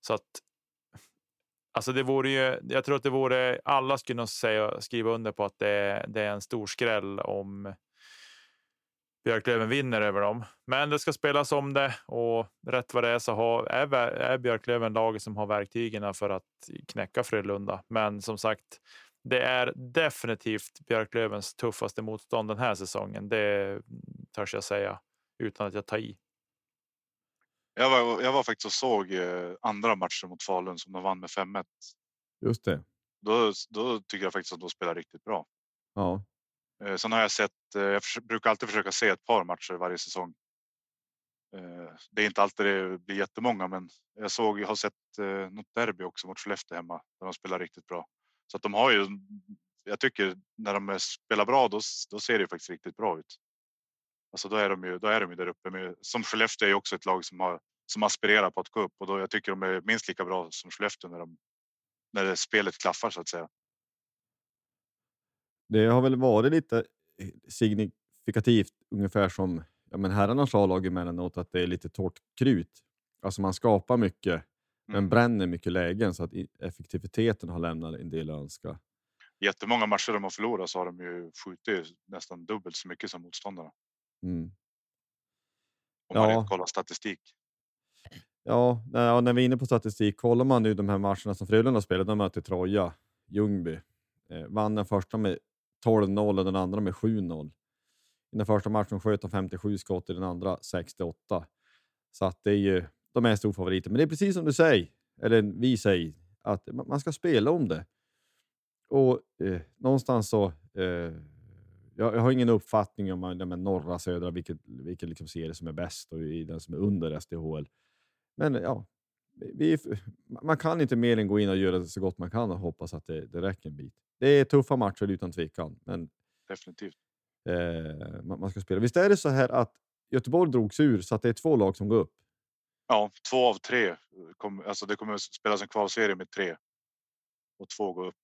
Så att. Alltså det vore ju. Jag tror att det vore. Alla skulle nog säga skriva under på att det, det är en stor skräll om Björklöven vinner över dem. Men det ska spelas om det och rätt vad det är så har, är, är Björklöven laget som har verktygen för att knäcka Frölunda. Men som sagt, det är definitivt Björklövens tuffaste motstånd den här säsongen. Det törs jag säga utan att jag tar i. Jag var, jag var faktiskt och såg eh, andra matcher mot Falun som de vann med 5-1. Just det. Då, då tycker jag faktiskt att de spelar riktigt bra. Ja, Eh, sen har jag sett. Eh, jag brukar alltid försöka se ett par matcher varje säsong. Eh, det är inte alltid det blir jättemånga, men jag såg. Jag har sett något derby också mot Skellefteå hemma där de spelar riktigt bra. Så att de har ju. Jag tycker när de spelar bra, då, då ser det faktiskt riktigt bra ut. Alltså då är de ju, då är de ju där uppe med, som Skellefteå är också ett lag som har som aspirerar på att gå upp och då jag tycker de är minst lika bra som Skellefteå när de när spelet klaffar så att säga. Det har väl varit lite eh, signifikativt, ungefär som ja, men herrarnas A-lag emellanåt, att det är lite torrt krut. Alltså man skapar mycket, mm. men bränner mycket lägen så att effektiviteten har lämnat en del att önska. Jättemånga matcher de har förlorat så har de ju skjutit nästan dubbelt så mycket som motståndarna. Mm. Om man ja. kollar statistik. Ja, när vi är inne på statistik, kollar man nu de här matcherna som Frölunda spelat, de möter Troja, Ljungby, eh, vann den första med 12-0 och den andra med 7-0. I den första matchen sköt de 57 skott, i den andra 68. Så att det är ju, de är storfavoriter. Men det är precis som du säger, eller vi säger, att man ska spela om det. Och eh, någonstans så, eh, jag, jag, har ingen uppfattning om den norra, södra, vilket, vilket liksom serie som är bäst och i den som är under SDHL. Men ja, vi, man kan inte mer än gå in och göra det så gott man kan och hoppas att det, det räcker en bit. Det är tuffa matcher utan tvekan. Men, Definitivt. Eh, man ska spela. Visst är det så här att Göteborg drogs ur så att det är två lag som går upp? Ja, två av tre. Kom, alltså det kommer att spelas en kvalserie med tre. Och två går upp.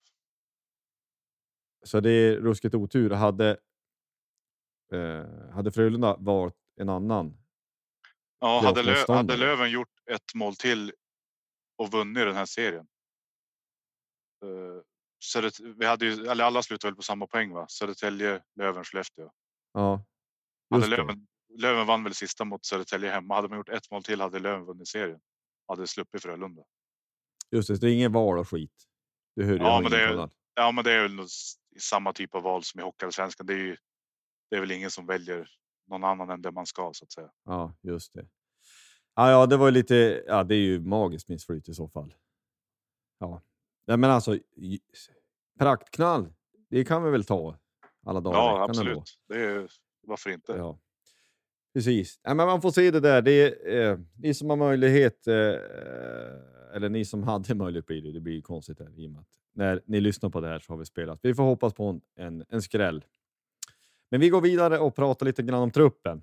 Så det är ruskigt otur. Hade, eh, hade Frölunda varit en annan? Ja, hade, Lö hade Löven gjort ett mål till och vunnit den här serien. Eh, Södert, vi hade ju, eller alla slutade väl på samma poäng va? Södertälje, Löven, Skellefteå. Ja. Hade det. Löven, Löven vann väl sista mot Södertälje hemma. Hade man gjort ett mål till hade Löven vunnit serien. Hade sluppit Frölunda. Just det, det är ingen val och skit. Du hörde Ja, jag men det är-. Ja, men det är väl samma typ av val som i Hockeyallsvenskan. Det är ju. Det är väl ingen som väljer någon annan än det man ska så att säga. Ja, just det. Ja, ja, det var lite, ja, det är ju magiskt missflyt i så fall. Ja, Nej, men alltså praktknall, det kan vi väl ta alla dagar Ja, absolut. ändå. Det är varför inte? Ja. Precis. Nej, men man får se det där. Det är, eh, ni som har möjlighet, eh, eller ni som hade möjlighet blir det, det blir konstigt här, i och med att när ni lyssnar på det här så har vi spelat. Vi får hoppas på en, en, en skräll. Men vi går vidare och pratar lite grann om truppen.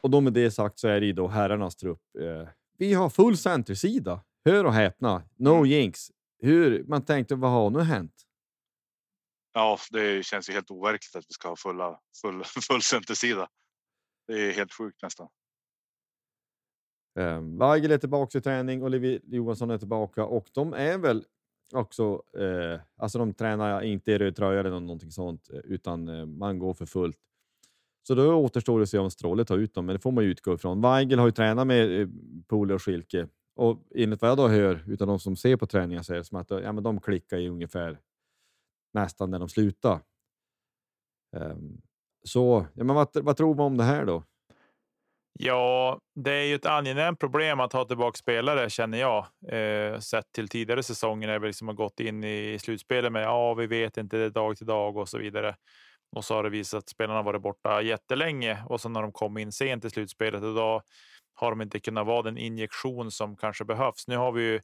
Och då med det sagt så är det ju då herrarnas trupp. Eh, vi har full centersida. Hör och häpna. No Mm. jinx. Hur man tänkte, vad har nu hänt? Ja, det känns ju helt overkligt att vi ska ha fulla full full centersida. Det är helt sjukt nästan. Um, Weigel är tillbaka i träning, Oliver Johansson är tillbaka och de är väl också, eh, alltså de tränar inte i röd tröja eller nå- någonting sånt, eh, utan eh, man går för fullt. Så då återstår det att se om Stråle tar ut dem, men det får man ju utgå ifrån. Weigel har ju tränat med eh, Pole och Schilke och enligt vad jag då hör, utan de som ser på träningen, så är det som att ja, men de klickar i ungefär nästan när de slutar. Um, så, ja, men vad, vad tror man om det här då? Ja, det är ju ett angenämt problem att ha tillbaka spelare känner jag. Eh, sett till tidigare säsonger när vi liksom har gått in i slutspelet med ja, vi vet inte det är dag till dag och så vidare. Och så har det visat att spelarna varit borta jättelänge och så när de kom in sent i slutspelet och då har de inte kunnat vara den injektion som kanske behövs. Nu har vi ju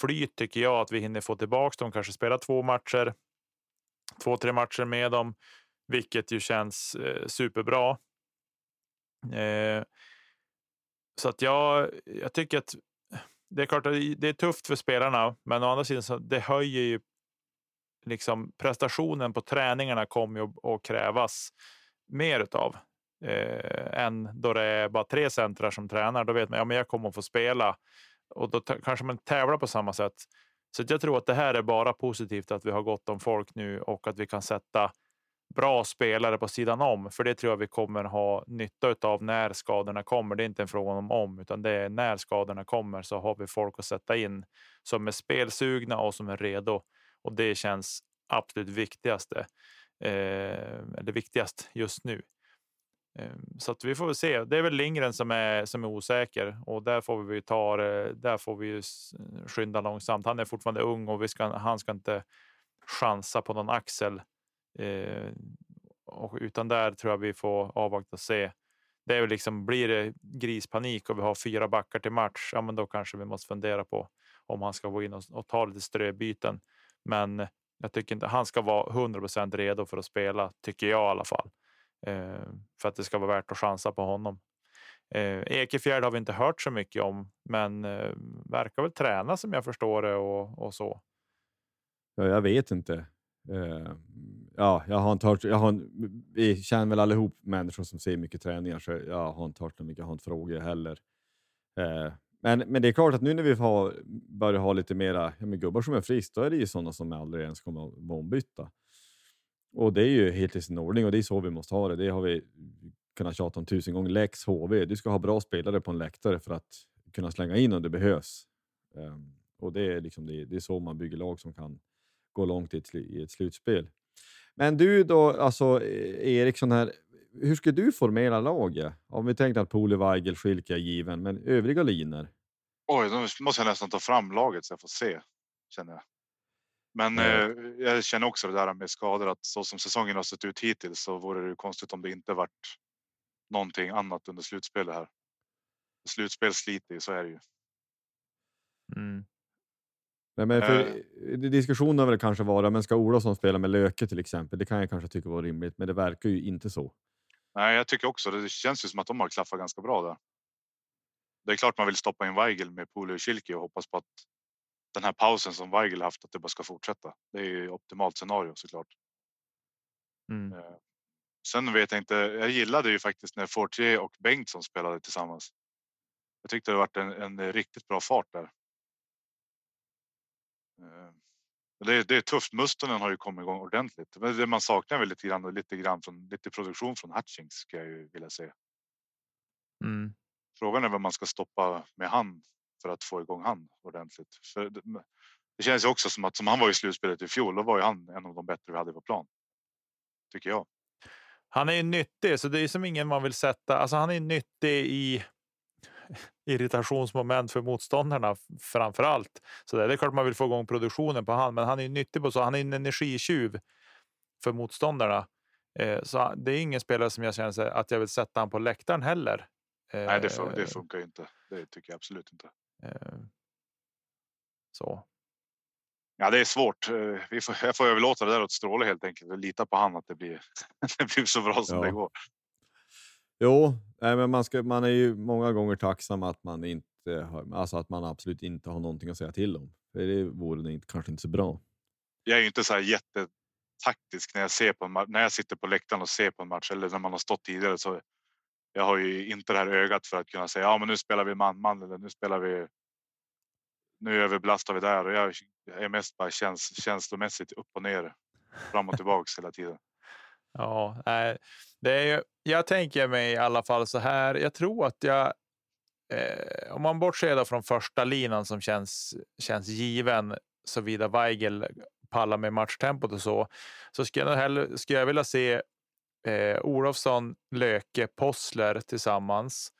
flyt tycker jag att vi hinner få tillbaka dem, kanske spela två matcher, två, tre matcher med dem, vilket ju känns eh, superbra. Eh, så att jag, jag tycker att det är klart att det är tufft för spelarna, men å andra sidan så det höjer ju liksom prestationen på träningarna kommer ju att- krävas mer utav eh, än då det är bara tre centrar som tränar. Då vet man ja, men jag kommer att få spela och då kanske man tävlar på samma sätt. Så jag tror att det här är bara positivt att vi har gott om folk nu och att vi kan sätta bra spelare på sidan om, för det tror jag vi kommer ha nytta av när skadorna kommer. Det är inte en fråga om om, utan det är när skadorna kommer så har vi folk att sätta in som är spelsugna och som är redo. Och det känns absolut viktigaste, eh, eller viktigast just nu. Ehm, så att vi får väl se. Det är väl Lindgren som är, som är osäker och där får vi ta där får vi skynda långsamt. Han är fortfarande ung och vi ska, han ska inte chansa på någon axel. Eh, och utan där tror jag vi får avvakta och se. Det är väl liksom, blir det grispanik och vi har fyra backar till match, ja men då kanske vi måste fundera på om han ska gå in och, och ta lite ströbyten. Men jag tycker inte han ska vara 100% redo för att spela, tycker jag i alla fall. Eh, för att det ska vara värt att chansa på honom. Eh, Ekefjärd har vi inte hört så mycket om, men eh, verkar väl träna som jag förstår det och, och så. Ja, jag vet inte. Eh, ja, jag har inte hört, jag har, vi känner väl allihop människor som ser mycket träningar, så jag har inte hört så mycket, jag har inte frågat heller. Eh, men, men det är klart att nu när vi har, börjar ha lite mera ja, men gubbar som är friska, då är det ju sådana som aldrig ens kommer att vara ombytta. Och det är ju helt i sin ordning och det är så vi måste ha det. Det har vi kunnat tjata om tusen gånger. Lex HV, du ska ha bra spelare på en läktare för att kunna slänga in om det behövs. Um, och det är, liksom det, det är så man bygger lag som kan gå långt i ett, i ett slutspel. Men du då, alltså eh, Eriksson här, hur ska du formera laget? Om vi tänkte att Poli, Weigel, Schilke är given, men övriga linjer? Oj, då måste jag nästan ta fram laget så jag får se. Känner jag. Men Ja. eh, jag känner också det där med skador att så som säsongen har sett ut hittills så vore det ju konstigt om det inte varit någonting annat under slutspelet här. Slutspel sliter ju, så är det ju. Mm. Men, men för, Eh. diskussionen har väl kanske varit, men ska Olofsson spela med Löke till exempel? Det kan jag kanske tycka var rimligt, men det verkar ju inte så. Nej, jag tycker också det känns ju som att de har klaffat ganska bra där. Det är klart man vill stoppa in Weigel med Pole och Kilke och hoppas på att den här pausen som Weigel haft att det bara ska fortsätta. Det är ju optimalt scenario såklart. Mm. Eh, Sen vet jag inte. Jag gillade ju faktiskt när Fortier och Bengtsson spelade tillsammans. Jag tyckte det varit en, en riktigt bra fart där. Eh, Det är, det är tufft. Mustonen har ju kommit igång ordentligt. Men det man saknar väl lite grann, lite grann från lite produktion från Hutchings ska jag ju vilja säga. Mm. Frågan är vad man ska stoppa med han för att få igång han ordentligt. För det, det känns ju också som att som han var i slutspelet i fjol, då var ju han en av de bättre vi hade på plan. Tycker jag. Han är ju nyttig, så det är som ingen man vill sätta. Alltså han är nyttig i irritationsmoment för motståndarna framför allt. Så det är klart man vill få igång produktionen på han, men han är nyttig på så. Han är en energitjuv för motståndarna. Eh, så det är ingen spelare som jag känner att jag vill sätta han på läktaren heller. Eh, Nej, det, det funkar ju inte. Det tycker jag absolut inte. Eh, så. Ja, det är svårt. Eh, vi får, jag får överlåta det där åt Stråle helt enkelt och lita på han att det blir, det blir så bra som ja. det går. Jo, nej, men man, ska, man är ju många gånger tacksam att man inte har, alltså att man absolut inte har någonting att säga till om. För det vore inte, kanske inte så bra. Jag är ju inte så här jättetaktisk när jag ser på när jag sitter på läktaren och ser på en match eller när man har stått tidigare så. Jag har ju inte det här ögat för att kunna säga ja, men nu spelar vi man man eller nu spelar vi. Nu överbelastar vi där och jag är mest bara käns, känslomässigt upp och ner, fram och tillbaks hela tiden. Ja, det är ju, jag tänker mig i alla fall så här. Jag tror att jag, eh, om man bortser från första linan som känns, känns given, såvida Weigel pallar med matchtempot och så, så skulle jag, hellre, skulle jag vilja se eh, Olofsson, Löke, Possler tillsammans.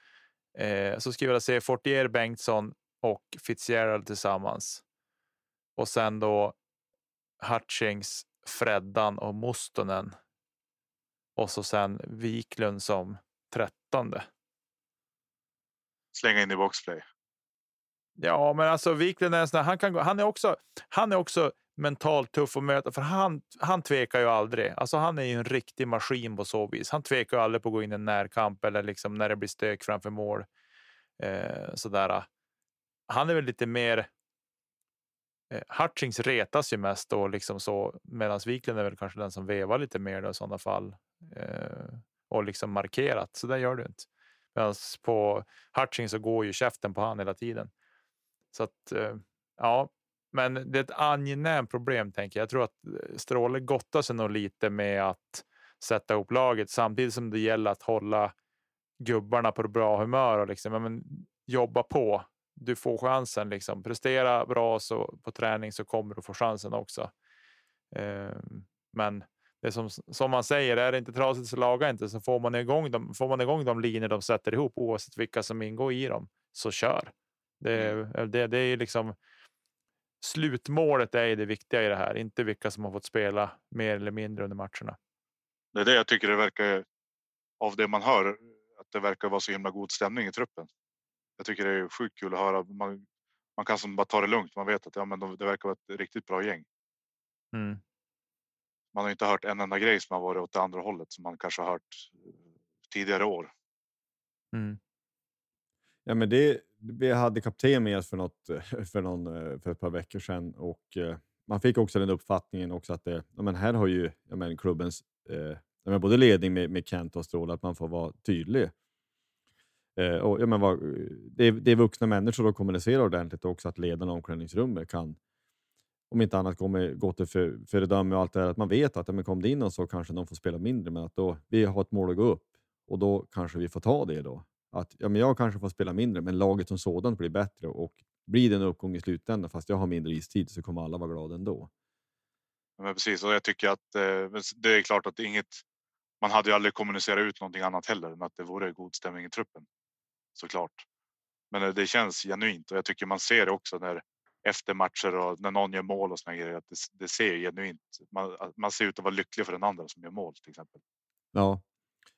Eh, så skulle jag vilja se Fortier, Bengtsson och Fitzgerald tillsammans. Och sen då Hutchings, Freddan och Mustonen och så sen Wiklund som trettonde. Slänga in i boxplay. Ja, men alltså Wiklund är en sån han kan gå, han är också. Han är också mentalt tuff att möta för han. Han tvekar ju aldrig. Alltså, han är ju en riktig maskin på så vis. Han tvekar ju aldrig på att gå in i en närkamp eller liksom när det blir stök framför mål. Eh, sådär. Han är väl lite mer. Eh, Hutchings retas ju mest och liksom så medan Wiklund är väl kanske den som vevar lite mer då, i sådana fall eh, och liksom markerat. Så det gör du inte. Medan på Hutchings så går ju käften på han hela tiden. Så att eh, ja, men det är ett angenämt problem tänker jag. Jag tror att eh, Stråle gottar sig nog lite med att sätta ihop laget samtidigt som det gäller att hålla gubbarna på bra humör och liksom men, jobba på. Du får chansen liksom prestera bra så på träning så kommer du få chansen också. Eh, men det som, som man säger, är det inte trasigt så laga inte. Så får man igång dem, får man igång de linjer de sätter ihop oavsett vilka som ingår i dem så kör. Det, mm. det, det är liksom slutmålet är det viktiga i det här, inte vilka som har fått spela mer eller mindre under matcherna. Det är det jag tycker det verkar av det man hör att det verkar vara så himla god stämning i truppen. Jag tycker det är sjukt kul att höra. Man, man kan som bara ta det lugnt. Man vet att ja, men det verkar vara ett riktigt bra gäng. Mm man har inte hört en enda grej som har varit åt det andra hållet som man kanske har hört eh, tidigare år. Mm. Ja, men det, vi hade kapten med oss för, något, eh, för, någon, eh, för ett par veckor sedan och eh, man fick också den uppfattningen också att det, ja, men här har ju ja, men klubbens eh, ja, både ledning med, med Kent och Stråle att man får vara tydlig. Eh, och, ja, men vad, det, det är vuxna människor och kommunicera ordentligt också att ledarna i omklädningsrummet kan om inte annat gå till för, föredöme och allt det där, att man vet att men kom det in någon så kanske de får spela mindre, men att då vi har ett mål att gå upp och då kanske vi får ta det då. Att ja, men jag kanske får spela mindre, men laget som sådant blir bättre och blir det en uppgång i slutändan, fast jag har mindre istid, så kommer alla vara glada ändå. Men precis, och jag tycker att eh, det är klart att inget. Man hade ju aldrig kommunicerat ut någonting annat heller än att det vore god stämning i truppen. Såklart. Men eh, det känns genuint och jag tycker man ser det också när efter matcher och när någon gör mål och såna grejer. Att det, det ser genuint. Man, man ser ut att vara lycklig för den andra som gör mål till exempel. Ja,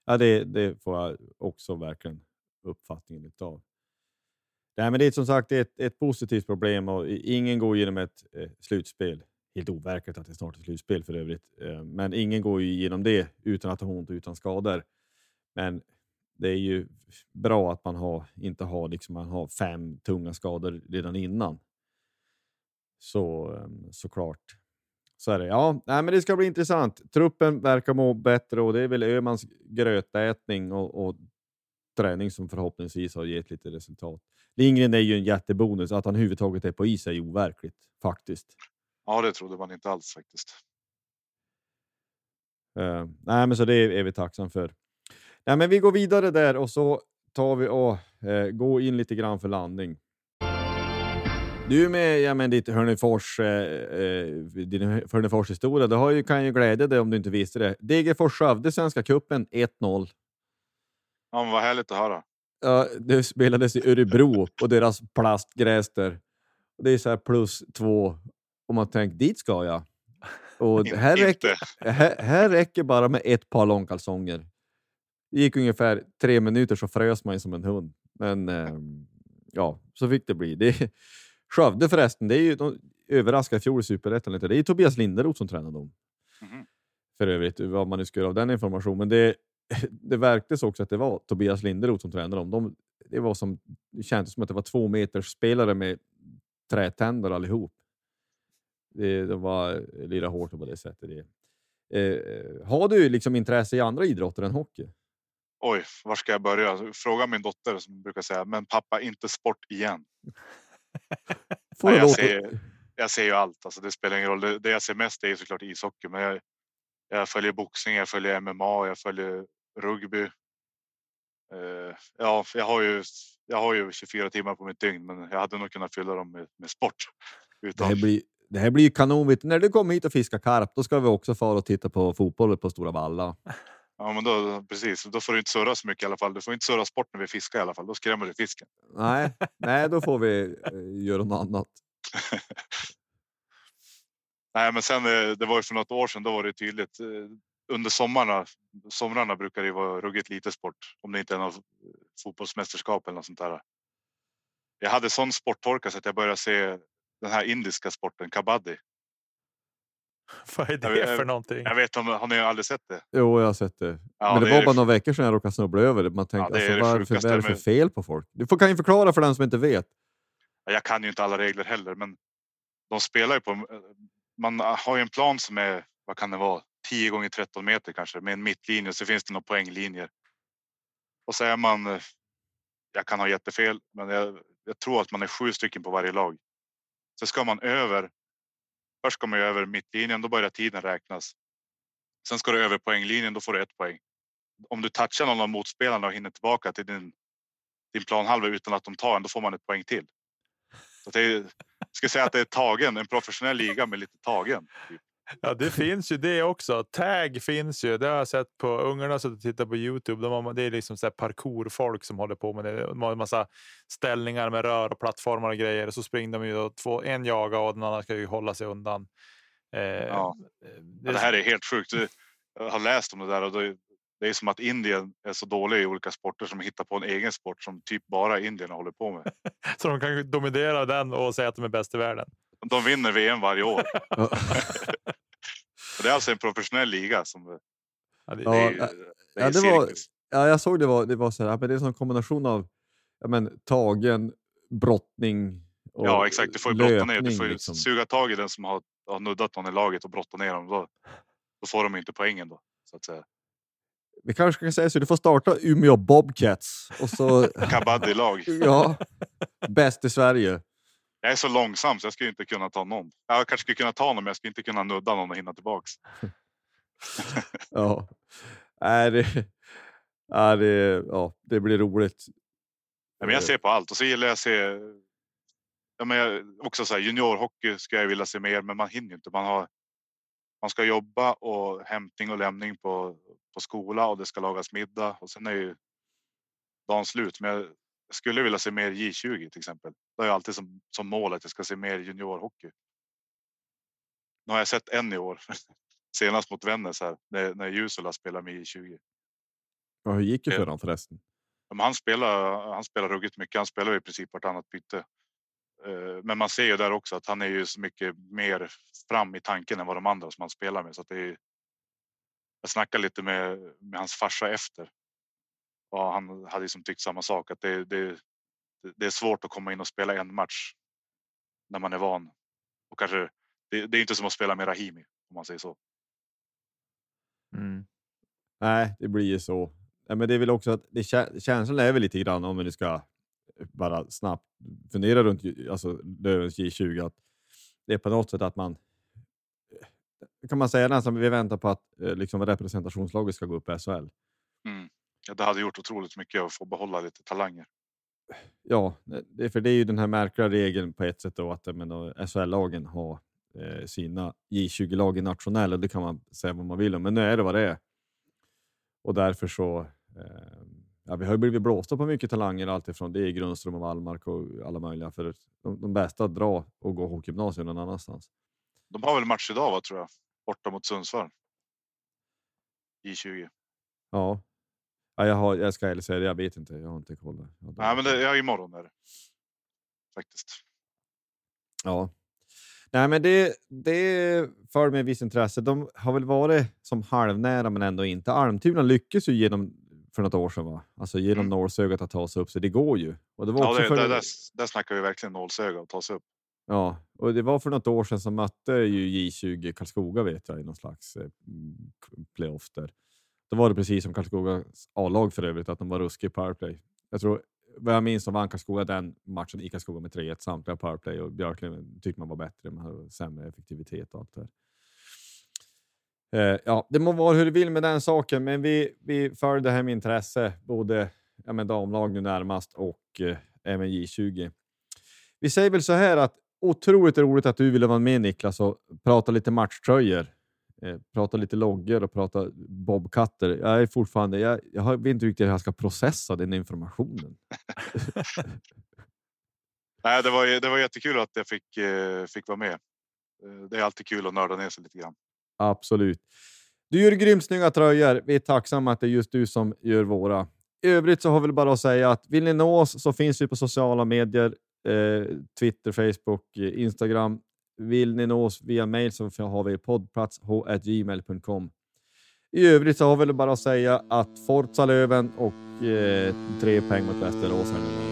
ja det, det får jag också verkligen uppfattningen av. Nej, men det är som sagt ett, ett positivt problem och ingen går genom ett eh, slutspel. Helt overkligt att det snart är slutspel för övrigt, eh, men ingen går ju igenom det utan att ha ont och utan skador. Men det är ju bra att man har, inte har, liksom, man har fem tunga skador redan innan. Så ehm, såklart. Så är det. Ja, nej, men det ska bli intressant. Truppen verkar må bättre och det är väl Ömans grötätning och, och träning som förhoppningsvis har gett lite resultat. Lindgren är ju en jättebonus. Att han överhuvudtaget är på is är ju overkligt faktiskt. Ja, det trodde man inte alls faktiskt. Eh, nej, men så det är, vi tacksam för. Nej, men vi går vidare där och så tar vi och eh, går in lite grann för landning. Du med ja, men ditt Hörnefors, eh, eh, din Hörnefors historia, det har ju, kan ju glädja dig om du inte visste det. Degerfors Skövde Svenska cupen 1-0. Ja, men vad härligt att höra. Ja, det spelades i Örebro på deras plastgräs där. Det är så här plus två och man tänker dit ska jag. Och här, räcker, här, här räcker bara med ett par långkalsonger. Det gick ungefär tre minuter så frös man som en hund. Men eh, ja, så fick det bli. Det, Skövde förresten, det är ju, de överraskade i fjol i Superettan lite. Det är Tobias Linderoth som tränar dem. Mhm. För övrigt, vad man nu ska göra av den informationen. Men det, det verkades också att det var Tobias Linderoth som tränade dem. De, det, var som, det kändes som att det var två meters spelare med trätänder allihop. Det, de var lira hårt på det sättet. Det. Eh, har du liksom intresse i andra idrotter än hockey? Oj, var ska jag börja? Fråga min dotter som brukar säga, men pappa, inte sport igen. Det jag, ser, jag ser ju allt, alltså, det spelar ingen roll. Det, det jag ser mest är såklart ishockey, men jag, jag följer boxning, jag följer MMA, jag följer rugby. Eh, ja, jag har ju. Jag har ju 24 timmar på mitt dygn, men jag hade nog kunnat fylla dem med, med sport. Det Utan, här blir, det här blir ju kanon. När du kommer hit och fiskar karp, då ska vi också fara och titta på fotboll på Stora Valla. ja, men då, precis, då får du inte surra så mycket i alla fall. Du får inte surra sport när vi fiskar i alla fall. Då skrämmer du fisken. Nej, nej, då får vi eh, göra något annat. Nej, men sen eh, det var ju för något år sedan. Då var det tydligt. eh, Under sommarna, somrarna brukar det vara ruggigt lite sport om det inte är något fotbollsmästerskap eller något sånt där. Jag hade sån sporttorka så att jag började se den här indiska sporten kabaddi. Vad är Jag det vet- för någonting? Jag vet om har ni aldrig sett det? Jo, jag har sett det. Ja, Men det, det var bara det några veckor sedan jag råkade snubbla över det. Man tänkte, det är alltså, det varför, vad är det för fel på folk? Du får, kan ju förklara för den som inte vet. Jag kan ju inte alla regler heller, men de spelar ju på. Man ah, har ju en plan som är vad kan det vara 10 gånger 13 meter kanske med en mittlinje och så finns det några poänglinjer. Och så är man. Eh, jag kan ha jättefel, men jag, jag tror att man är sju stycken på varje lag. Så ska man över. Först ska man ju över mittlinjen, då börjar tiden räknas. Sen ska du över poänglinjen, då får du ett poäng. Om du touchar någon av motspelarna och hinner tillbaka till din din planhalva utan att de tar en, då får man ett poäng till. Så det är, ska säga att det är tagen, en professionell liga med lite tagen. typ. Ja, det finns ju det också. Tag finns ju. Det har jag sett på ungarna som tittar på Youtube. De har, det är liksom så här parkourfolk som håller på med det. De har en massa ställningar med rör och plattformar och grejer. Och så springer de ju då två, en jaga och den andra ska ju hålla sig undan. Eh, Ja. det, Ja, det här är helt sjukt. Jag har läst om det där och det, det är som att Indien är så dåliga i olika sporter som hittar på en egen sport som typ bara Indien håller på med. Så de kan dominera den och säga att de är bäst i världen. De vinner VM varje år. Det är alltså en professionell liga som Ja, det, Ja, det är, det är ja, det var-. Ja, jag såg det var, det var så här, men det är en kombination av ja, men, tagen, brottning och Ja, exakt. Du får ju brotta ner. Du löpning, får ju liksom. suga tag i den som har, har nuddat någon i laget och brotta ner dem. Då, då får de inte poängen då så att säga. Vi kanske kan säga så, du får starta Umeå Bobcats och så Kabaddi-lag. ja, bäst i Sverige. Jag är så långsam så jag skulle inte kunna ta någon. Jag kanske skulle kunna ta någon, men jag skulle inte kunna nudda någon och hinna tillbaks. Ja, är det, är det, ja, det blir roligt. Ja, Men jag ser på allt och så gillar jag att se. Ja, men jag, också så här, juniorhockey ska jag vilja se mer, men man hinner ju inte. Man har. Man ska jobba och hämtning och lämning på på skola och det ska lagas middag och sen är ju dagen slut. Men jag skulle vilja se mer J20 till exempel. Det har jag alltid som, som mål att jag ska se mer juniorhockey. Nu har jag sett en i år. Senast mot Vännäs här när, när Jusula spelar med J20. Ja, hur gick det för Ja. honom förresten? Men han spelar. Han spelar ruggigt mycket. Han spelar i princip vartannat byte. Eh, men man ser ju där också att han är ju så mycket mer fram i tanken än vad de andra som han spelar med. Så att det är. Jag snackade lite med, med hans farsa efter. Och han hade liksom tyckt samma sak att det, det, det är svårt att komma in och spela en match. När man är van. Och kanske det, det är inte som att spela med Rahimi om man säger så. Mm. Nej, det blir ju så. Nej, men det är väl också att det, känslan är väl lite grann om vi nu ska bara snabbt fundera runt alltså, Lövens J20 att det är på något sätt att man kan man säga nästan vi väntar på att eh, liksom representationslaget ska gå upp i SHL. Mm. Ja, det hade gjort otroligt mycket att få behålla lite talanger. Ja, det, för det är ju den här märkliga regeln på ett sätt då att SHL-lagen har eh, sina J20-lag i och det kan man säga vad man vill om, men nu är det vad det är. Och därför så eh, ja, vi har ju blivit blåsta på mycket talanger alltifrån det är Grundström och Wallmark och alla möjliga. För de, de bästa att dra och gå hockeygymnasium någon annanstans. De har väl match idag, va, tror jag, borta mot Sundsvall. J20. Ja, ja jag, har, jag ska ärligt säga det, jag vet inte. Jag har inte koll. Nej, men det är imorgon är det. Faktiskt. Ja, Nej, men det, det för med visst intresse. De har väl varit som halvnära, men ändå inte. Almtuna lyckades ju genom för något år sedan, va? alltså genom mm. nålsögat att ta sig upp, så det går ju. Och det var ja, det, för... där, där, där snackar vi verkligen nålsöga och ta sig upp. Ja, och det var för något år sedan som mötte ju J20 Karlskoga vet jag i någon slags eh, playoff där. Då var det precis som Karlskogas A-lag för övrigt, att de var ruskiga i powerplay. Jag tror, vad jag minns så vann Karlskoga den matchen i Karlskoga med 3-1 samtliga powerplay och Björklund tyckte man var bättre, man hade sämre effektivitet och allt det där. Eh, ja, det må vara hur det vill med den saken, men vi, vi följer det här med intresse, både ja, med damlag nu närmast och eh, även J20. Vi säger väl så här att otroligt roligt att du ville vara med Niklas och prata lite matchtröjor. Eh, prata lite loggor och prata bobkatter. Jag är fortfarande, jag, jag vet inte riktigt hur jag ska processa den informationen. Nej, det var, det var jättekul att jag fick, eh, fick vara med. Eh, det är alltid kul att nörda ner sig lite grann. Absolut. Du gör grymt snygga tröjor. Vi är tacksamma att det är just du som gör våra. I övrigt så har vi bara att säga att vill ni nå oss så finns vi på sociala medier. Eh, Twitter, Facebook, eh, Instagram. Vill ni nå oss via mail så har vi poddplatsh.gmail.com. I övrigt så har vi bara att säga att Forza Löven och eh, tre poäng mot Västerås här nu.